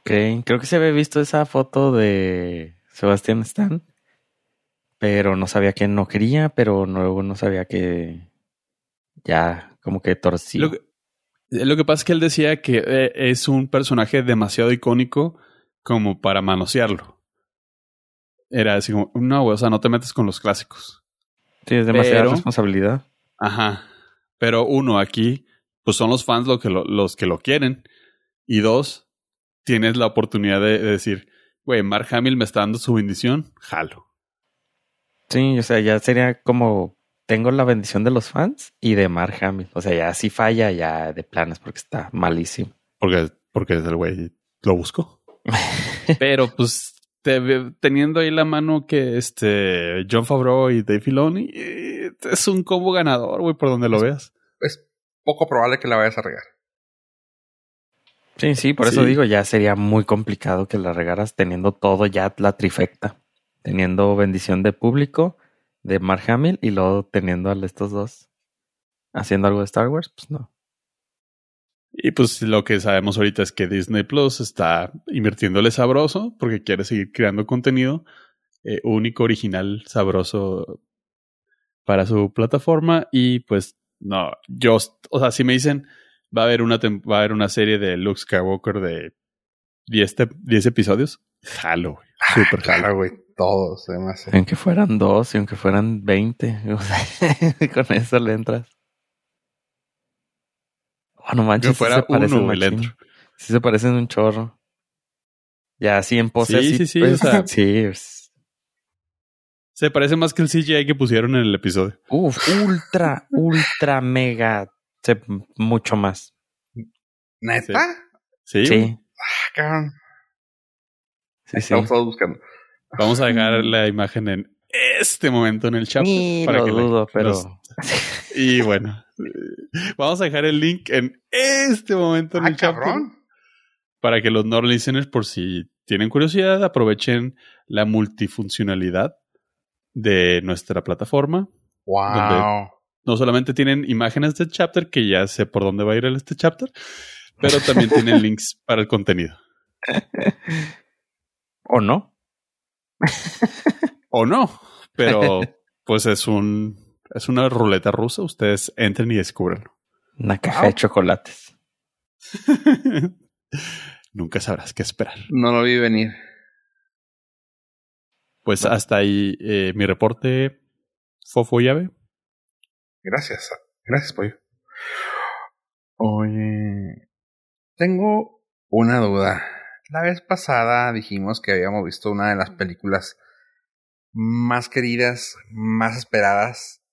Ok, creo que se había visto esa foto de Sebastián Stan, pero no sabía que no quería, pero luego no sabía que ya como que torció. Lo que, lo que pasa es que él decía que eh, es un personaje demasiado icónico como para manosearlo. Era así como, no, güey, o sea, no te metes con los clásicos. Sí, es demasiada pero- responsabilidad. Ajá. Pero uno, aquí, pues son los fans lo que lo- los que lo quieren. Y dos, tienes la oportunidad de, de decir, güey, Mark Hamill me está dando su bendición, jalo. Sí, o sea, ya sería como tengo la bendición de los fans y de Mark Hamill. O sea, ya si falla, ya de planes porque está malísimo. Porque, porque el güey lo buscó. Pero pues te- teniendo ahí la mano que este John Favreau y Dave Filoni eh, es un combo ganador, güey, por donde lo veas. Es poco probable que la vayas a regar. Sí, sí, por eso digo, ya sería muy complicado que la regaras teniendo todo ya la trifecta. Teniendo bendición de público, de Mark Hamill y luego teniendo a estos dos haciendo algo de Star Wars, pues no. Y pues lo que sabemos ahorita es que Disney Plus está invirtiéndole sabroso porque quiere seguir creando contenido eh, único, original, sabroso para su plataforma. Y pues no, yo, o sea, si me dicen va a haber una, va a haber una serie de Luke Skywalker de 10, te- 10 episodios, jalo, güey. Súper jalo. Güey. Todos, además. Y Aunque fueran dos y aunque fueran veinte, o sea, con eso le entras. Oh, no manches, sí fuera se parecen machín. entro. Sí se parecen un chorro. Ya así en pose Sí, así, sí, sí, pues, o sea- sí, pues, Se parece más que el CGI que pusieron en el episodio. Uf, ultra, ultra, mega, se- mucho más. ¿Neta? Sí. Sí. Ah, cabrón. sí, sí. Estamos todos buscando. Vamos a dejar la imagen en este momento en el chat. Ni para lo que dudo, pero los- Y bueno, vamos a dejar el link en este momento en Ah, el chat cabrón. para que los no listeners, por si tienen curiosidad, aprovechen la multifuncionalidad de nuestra plataforma. Wow. No solamente tienen imágenes del chapter, que ya sé por dónde va a ir el- este chapter, pero también tienen links para el contenido. ¿O no? o no, pero pues es un es una ruleta rusa. Ustedes entren y descubren. Una caja de chocolates. Nunca sabrás qué esperar. No lo vi venir. Pues hasta ahí eh, mi reporte, Fofo Llave. Gracias, gracias, pollo. Oye, tengo una duda. La vez pasada dijimos que habíamos visto una de las películas más queridas, más esperadas.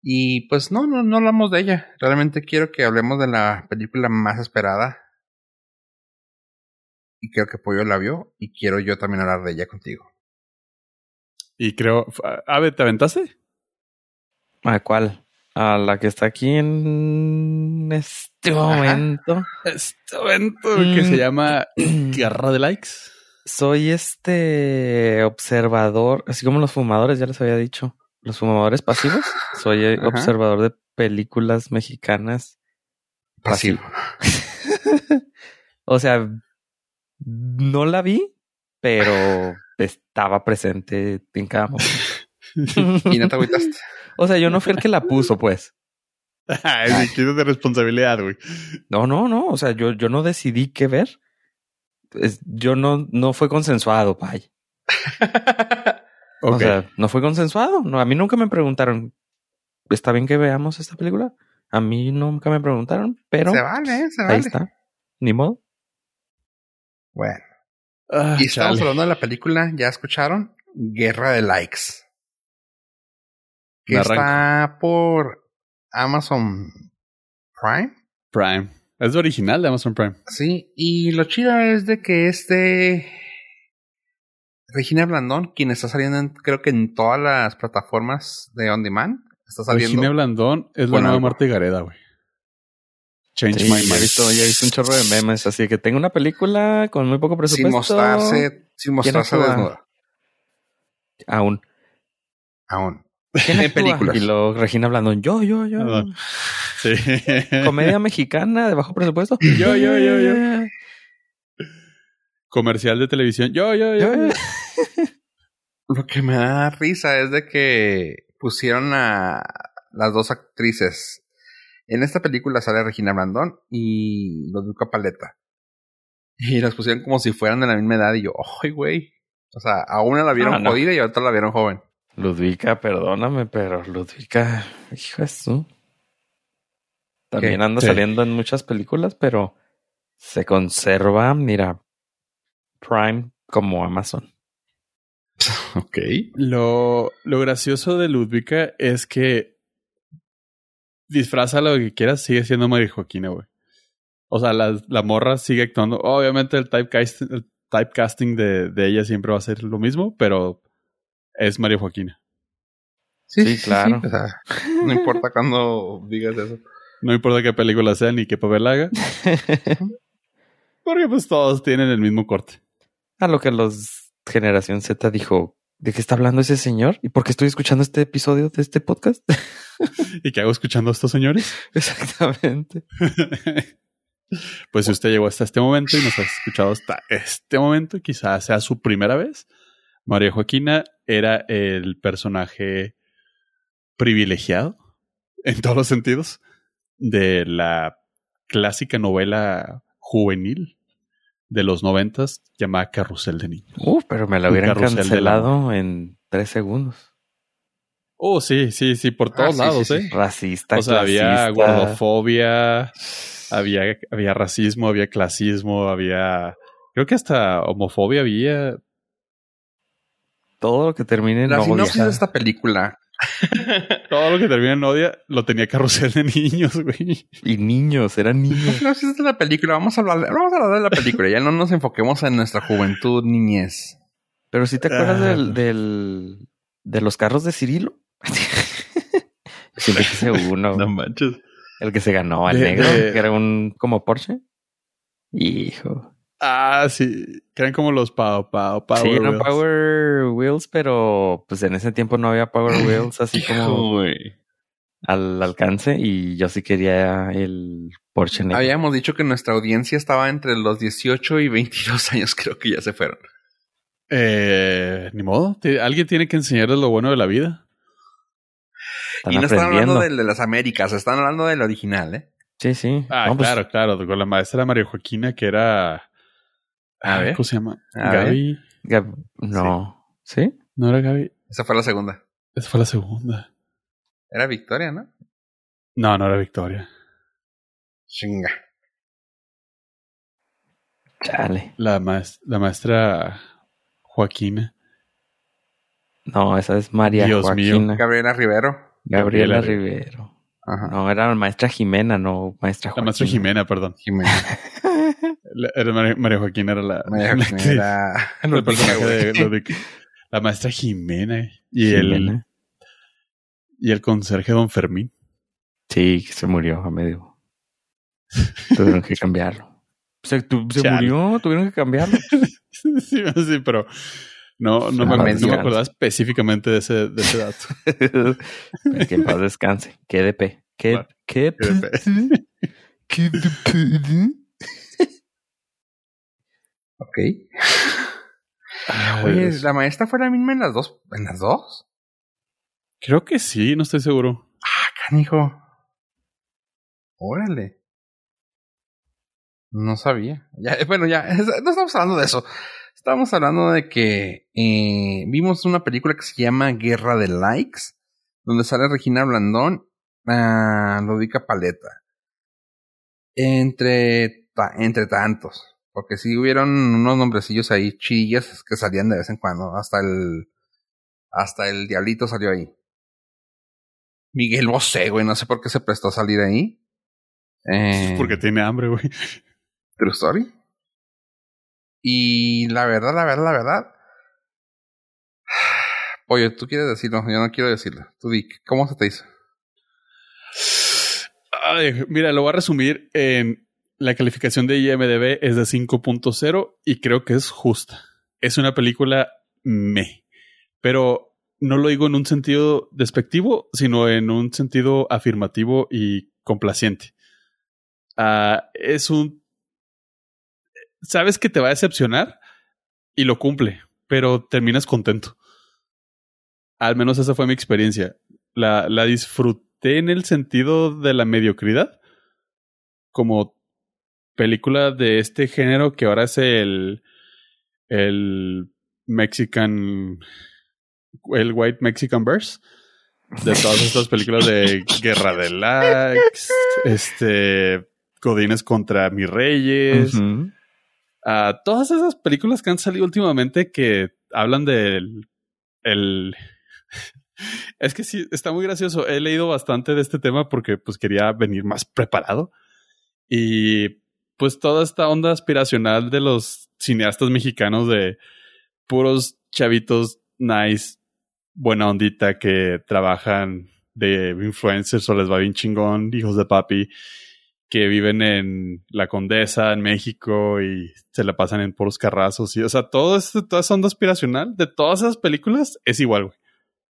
Y pues no, no, no hablamos de ella. Realmente quiero que hablemos de la película más esperada. Y creo que Pollo la vio. Y quiero yo también hablar de ella contigo. Y creo. Ave, ¿te aventaste? ¿A cuál? A la que está aquí en este momento. Este momento que se mm. llama Guerra de Likes. Soy este observador, así como los fumadores, ya les había dicho. Los fumadores pasivos. Soy observador de películas mexicanas. Pasivo. o sea, no la vi, pero estaba presente en cada momento. y no te agüitaste. O sea, yo no fui el que la puso, pues. Ay, de responsabilidad, güey. No, no, no. O sea, yo, yo no decidí qué ver. yo no, no fue consensuado, pay. O sea, no fue consensuado. No, a mí nunca me preguntaron, ¿está bien que veamos esta película? A mí nunca me preguntaron, pero. Se vale, se vale. Ahí está. Ni modo. Bueno. Ah, y estamos hablando de la película, ¿ya escucharon? Guerra de Likes que está por Amazon Prime. Prime. Es original de Amazon Prime. Sí, y lo chido es de que este Regina Blandón, quien está saliendo creo que en todas las plataformas de On Demand, está saliendo. Regina Blandón es la nueva Marta Gareda, güey. Change my mind. Ya he, visto, ya he visto un chorro de memes, así que tengo una película con muy poco presupuesto. Sin mostrarse, sin mostrarse desnuda. Aún. Aún. Tiene películas. Y lo Regina Blandón, yo, yo, yo. Sí. Comedia mexicana de bajo presupuesto. Yo, yo, yo, yo. Comercial de televisión. Yo, yo, yo. Lo que me da risa es de que pusieron a las dos actrices. En esta película sale Regina Blandón y Ludwika Paleta. Y las pusieron como si fueran de la misma edad. Y yo, ¡ay, güey! O sea, a una la vieron ah, jodida y a otra la vieron joven. Ludvika, perdóname, pero Ludvika, hijo de También anda saliendo en muchas películas, pero se conserva, mira, Prime como Amazon. Ok. Lo, lo gracioso de Ludvika es que disfraza lo que quieras, sigue siendo María Joaquina, güey. O sea, la, la, morra sigue actuando. Obviamente el typecasting, el typecasting de, de ella siempre va a ser lo mismo, pero es María Joaquina. Sí, claro. no importa cuando digas eso. No importa qué película sea ni qué papel haga. Porque pues todos tienen el mismo corte. A lo que los Generación Z dijo, ¿de qué está hablando ese señor? ¿Y por qué estoy escuchando este episodio de este podcast? ¿Y qué hago escuchando a estos señores? Exactamente. pues si usted llegó hasta este momento y nos ha escuchado hasta este momento, quizás sea su primera vez, María Joaquina era el personaje privilegiado, en todos los sentidos, de la clásica novela juvenil de los noventas llamada Carrusel de Niños. Uh, pero me la hubieran cancelado en tres segundos. Oh, sí, sí, sí, por todos ah, lados, ¿eh? Racista, O sea, había gordofobia, había, había racismo, había clasismo, había... Creo que hasta homofobia había todo lo que termine en La sinopsis de esta película. Todo lo que termina en odia lo tenía carrusel de niños, güey. Y niños, eran niños. La sinopsis de la película, vamos a hablar, vamos a hablar de la película, ya no nos enfoquemos en nuestra juventud, niñez. Pero si te acuerdas del, ah. del, de los carros de Cirilo. Siempre quise uno. No manches. El que se ganó, el negro, que era un como Porsche. Hijo. Ah, sí. Que eran como los Power, Power, Power Sí, eran Power Wheels, pero pues en ese tiempo no había Power Wheels así como al alcance y yo sí quería el Porsche negro. Habíamos dicho que nuestra audiencia estaba entre los 18 y 22 años, creo que ya se fueron. Eh, ni modo. Alguien tiene que enseñarles lo bueno de la vida. Están y no están hablando del de las Américas, están hablando del original, ¿eh? Sí, sí. Ah, No, pues, claro, claro. Con la maestra María Joaquina, que era. A ver. ¿Cómo se llama? A Gaby. Gab- No. ¿Sí? ¿No era Gaby? Esa fue la segunda. Esa fue la segunda. Era Victoria, ¿no? No, no era Victoria. Chinga. Chale. La, maes- la maestra Joaquina. No, esa es María Dios mío. Joaquina. Gabriela Rivero. Gabriela Gabriela Rivero. Ajá. No, era la maestra Jimena, no maestra La Joaquina. maestra Jimena, perdón. Jimena. La- era María, María Joaquina era la, María la Joaquina actriz, era... el personaje de Ludwig. La maestra Jimena y el y el conserje Don Fermín. Sí, que se murió a medio. Tuvieron que cambiarlo. Se, tu- se Chale. murió, tuvieron que cambiarlo. sí, sí, pero no, no, Ah, me, no me acordaba específicamente de ese, de ese dato. Pues que en paz descanse. Qué de P. Qué, Claro. qué, Qué de P. qué de P. Ok. Oye, Dios. ¿la maestra fue la misma en las dos? ¿En las dos? Creo que sí, no estoy seguro. Canijo. Órale. No sabía. Ya, eh, bueno, ya, no estamos hablando de eso. Estamos hablando de que eh, vimos una película que se llama Guerra de Likes, donde sale Regina Blandón, ah, Ludovica Paleta. Entre, ta- entre tantos. Porque sí hubieron unos nombrecillos ahí chillas que salían de vez en cuando. Hasta el. Hasta el Diablito salió ahí. Miguel Bosé, güey, no sé por qué se prestó a salir ahí. Eh, Porque tiene hambre, güey. True Story. Y la verdad, la verdad, la verdad. Oye, tú quieres decirlo, yo no quiero decirlo. Tú di, ¿cómo se te hizo? Ay, mira, lo voy a resumir en la calificación de IMDB es de 5.0 y creo que es justa. Es una película me, pero no lo digo en un sentido despectivo, sino en un sentido afirmativo y complaciente. Ah, es un... Sabes que te va a decepcionar y lo cumple, pero terminas contento. Al menos esa fue mi experiencia. La, la disfruté en el sentido de la mediocridad. Como película de este género que ahora es el. El Mexican. El White Mexican Verse. De todas estas películas de Guerra de Likes. Este. Godines contra mis reyes. Ah, todas esas películas que han salido últimamente que hablan del el es que sí está muy gracioso he leído bastante de este tema porque pues quería venir más preparado y pues toda esta onda aspiracional de los cineastas mexicanos de puros chavitos nice buena ondita que trabajan de influencers o les va bien chingón hijos de papi que viven en la Condesa, en México, y se la pasan en puros carrazos. Y, o sea, todo esto, toda esa onda aspiracional de todas esas películas es igual, güey.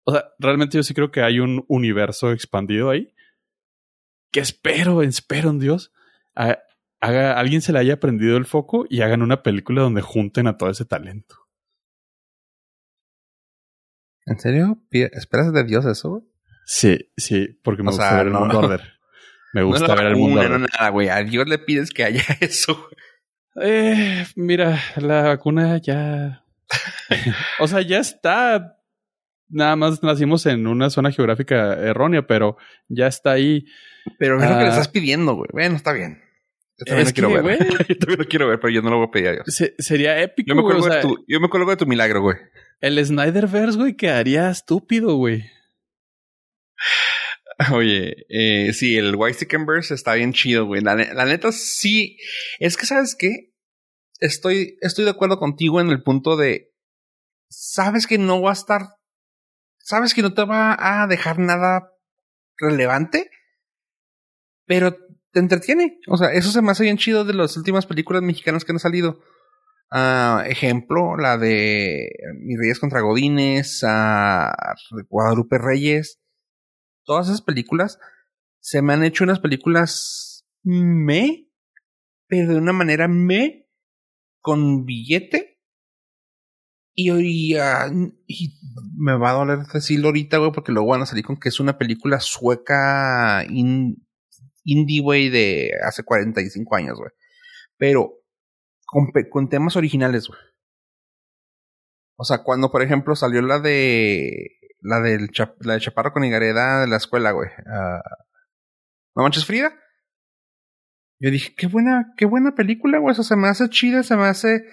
O sea, realmente yo sí creo que hay un universo expandido ahí. Que espero, espero en Dios, a- haga, alguien se le haya prendido el foco y hagan una película donde junten a todo ese talento. ¿En serio? ¿Esperas de Dios eso? Sí, sí, porque me O gusta sea, ver el no. mundo arder. Me gusta no es la ver el mundo arder. no nada, güey. A Dios le pides que haya eso. Eh, mira, la vacuna ya. o sea, ya está. Nada más nacimos en una zona geográfica errónea, pero ya está ahí. Pero es lo que le Ah. estás pidiendo, güey. Bueno, está bien. Yo también Es lo quiero que, ver. yo también lo quiero ver, pero yo no lo voy a pedir a Dios. Se- sería épico. Yo me acuerdo o sea, de tu, yo me acuerdo de tu milagro, güey. el Snyderverse, güey, quedaría estúpido, güey. Oye, eh, sí, el White Verse está bien chido, güey. La, la neta, sí. Es que, ¿sabes qué? Estoy, estoy de acuerdo contigo en el punto de. Sabes que no va a estar. Sabes que no te va a dejar nada relevante. Pero te entretiene. O sea, eso se me hace bien chido de las últimas películas mexicanas que han salido. Ah, ejemplo, la de Mis Reyes contra Godines, ah, Guadalupe Reyes todas esas películas se me han hecho unas películas me, pero de una manera me, con billete Y, y, ah, y me va a doler decirlo ahorita, güey, porque luego van a salir con que es una película sueca in- indie, güey, de hace 45 años, güey. Pero con, con temas originales, güey. O sea, cuando, por ejemplo, salió la de. La del la de Chaparro con Higareda de la escuela, güey. ah, ¿No manches Frida? Yo dije, qué buena, qué buena película, güey. Se me hace chida, se me hace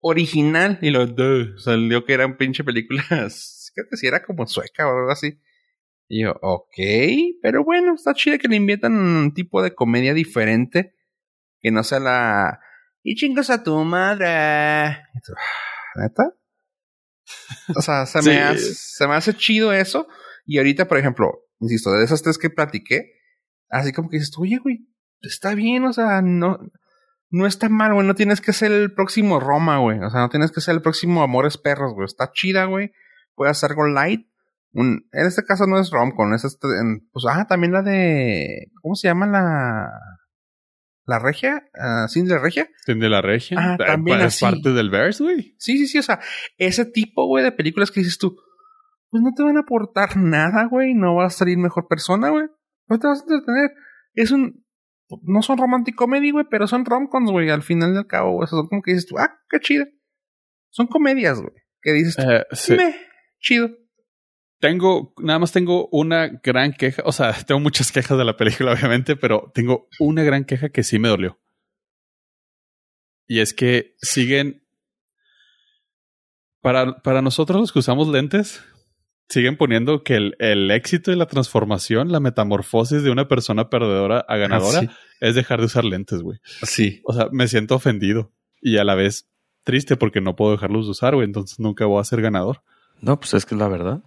original. Y lo salió que era un pinche película. Creo que era como sueca o algo así. Y yo, ok, pero bueno, está chida que le inviertan un tipo de comedia diferente. Que no sea la. Y chingas a tu madre. "Ah, ¿Neta? O sea, se, Sí. me hace, se me hace chido eso. Y ahorita, por ejemplo, insisto, de esas tres que platiqué, así como que dices, oye, güey, está bien, o sea, no, no está mal, güey, no tienes que ser el próximo Roma, güey, o sea, no tienes que ser el próximo Amores Perros, güey, está chida, güey, puedes hacer algo light. Un, en este caso no es romcom, es este, en- pues, ah, también la de, ¿cómo se llama la, la regia? Uh, ¿Cindy la regia? de la regia. Ah, Eh, también es así. parte del verse, güey. Sí, sí, sí, o sea, ese tipo, güey, de películas que dices tú, pues no te van a aportar nada, güey, no vas a salir mejor persona, güey, no te vas a entretener. Es un, no son romantic comedy, güey, pero son romcoms, güey, al final del cabo, güey, o sea, son como que dices tú, ah, qué chido. Son comedias, güey, que dices tú, Eh, sí. chido. Tengo, nada más tengo una gran queja. O sea, tengo muchas quejas de la película, obviamente, pero tengo una gran queja que sí me dolió. Y es que siguen. Para, para nosotros los que usamos lentes, siguen poniendo que el, el éxito y la transformación, la metamorfosis de una persona perdedora a ganadora Ah, sí. es dejar de usar lentes, güey. Sí. O sea, me siento ofendido y a la vez triste porque no puedo dejarlos de usar, güey. Entonces nunca voy a ser ganador. No, pues es que es la verdad.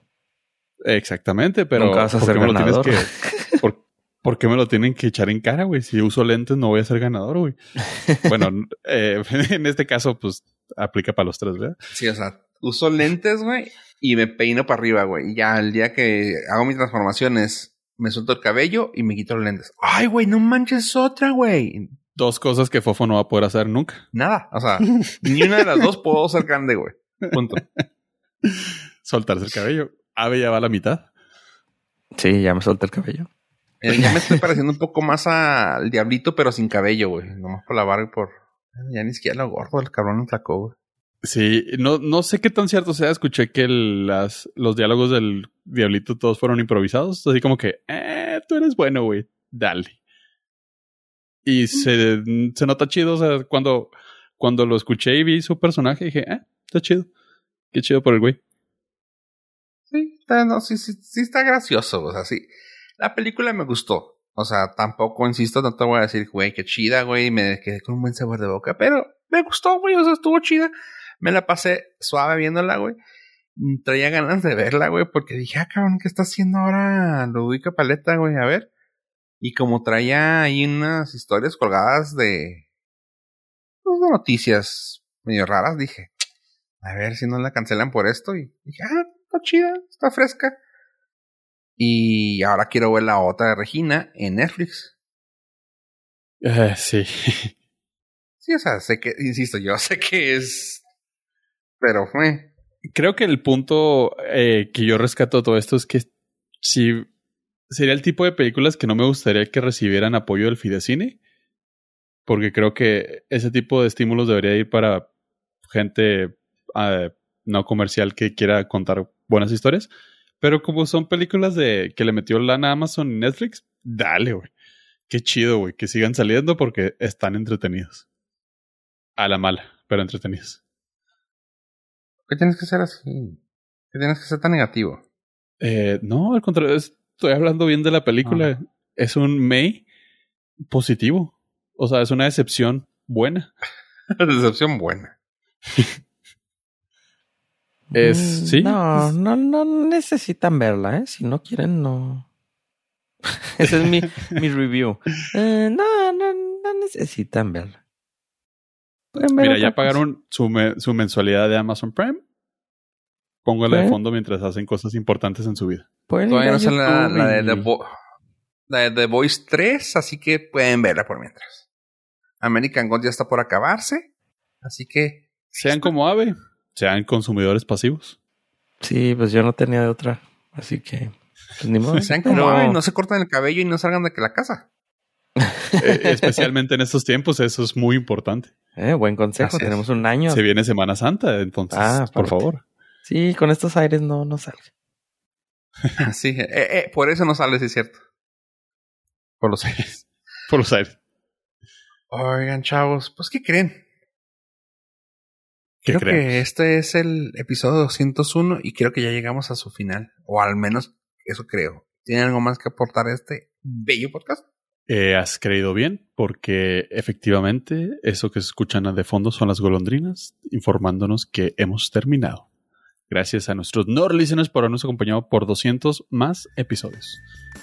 Exactamente, pero Nunca vas a ¿por ser qué me lo tienes que- por, por qué me lo tienen que echar en cara, güey? Si uso lentes no voy a ser ganador, güey. Bueno, eh, en este caso, pues aplica para los tres, ¿verdad? Sí, o sea, uso lentes, güey, y me peino para arriba, güey. Y ya el día que hago mis transformaciones, me suelto el cabello y me quito los lentes. Ay, güey, no manches otra, güey. Dos cosas que Fofo no va a poder hacer nunca. Nada, o sea, ni una de las dos puedo ser grande, güey. Punto. Soltarse el cabello. Ave ya va a la mitad. Sí, ya me solté el cabello. Eh, ya me estoy pareciendo un poco más al diablito, pero sin cabello, güey. Nomás por la barba y por. Ya ni siquiera lo gordo, el cabrón me flacó, güey. Sí, no, no sé qué tan cierto sea. Escuché que el- las, los diálogos del Diablito todos fueron improvisados. Así como que, eh, tú eres bueno, güey. Dale. Y se, se nota chido. O sea, cuando, cuando lo escuché y vi su personaje, dije, eh, está chido. Qué chido por el güey. No, sí, sí, sí está gracioso, o sea, sí. La película me gustó. O sea, tampoco, insisto, no te voy a decir, güey, qué chida, güey, me quedé con un buen sabor de boca, pero me gustó, güey, o sea, estuvo chida. Me la pasé suave viéndola, güey. Mm, Traía ganas de verla, güey, porque dije, ah, cabrón, ¿qué está haciendo ahora Ludovica Paleta, güey? A ver. Y como traía ahí unas historias colgadas de, pues, de noticias medio raras, dije, a ver si no la cancelan por esto. Y dije, ah, está chida, está fresca. Y ahora quiero ver la otra de Regina en Netflix. Eh, sí. Sí, o sea, sé que, insisto, yo sé que es. Pero fue. Creo que el punto eh, que yo rescato de todo esto es que si sería el tipo de películas que no me gustaría que recibieran apoyo del Fidecine, porque creo que ese tipo de estímulos debería ir para gente eh, no comercial que quiera contar buenas historias. Pero como son películas de que le metió lana a Amazon y Netflix, dale, güey. Qué chido, güey, que sigan saliendo porque están entretenidos. A la mala, pero entretenidos. ¿Qué tienes que ser así? ¿Qué tienes que ser tan negativo? Eh, no, al contrario, es- estoy hablando bien de la película. Es un May positivo. O sea, es una decepción buena. Decepción buena. Es- Mm, sí. No, no, no necesitan verla, ¿eh? Si no quieren, no. Ese es mi, mi review. Eh, no, no, no necesitan verla. Pueden ver Mira, ya pagaron su, me- su mensualidad de Amazon Prime. Póngala de ¿Eh? fondo mientras hacen cosas importantes en su vida. Todavía no sale la, la de The la de The Voice 3, así que pueden verla por mientras. American God ya está por acabarse. Así que. Sean como Ave. sean consumidores pasivos. Sí, pues yo no tenía de otra. Así que, pues ni modo. Sean como Pero- no se cortan el cabello y no salgan de que la casa. Eh, especialmente en estos tiempos, eso es muy importante. Eh, buen consejo. Así es. Tenemos un año. Se viene Semana Santa, entonces, Ah, por favor. Sí, con estos aires no, no salga. Sí, eh, eh, por eso no sale, sí es cierto. Por los aires. Por los aires. Oigan, chavos, pues ¿qué creen? ¿Qué creo creemos? que este es el episodio 201 y creo que ya llegamos a su final. O al menos eso creo. ¿Tienen algo más que aportar a este bello podcast? Eh, has creído bien, porque efectivamente eso que se escuchan de fondo son las golondrinas informándonos que hemos terminado. Gracias a nuestros Nord listeners por habernos acompañado por 200 más episodios.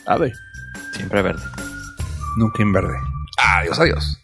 Ave. Siempre verde. Nunca en verde. Adiós, adiós.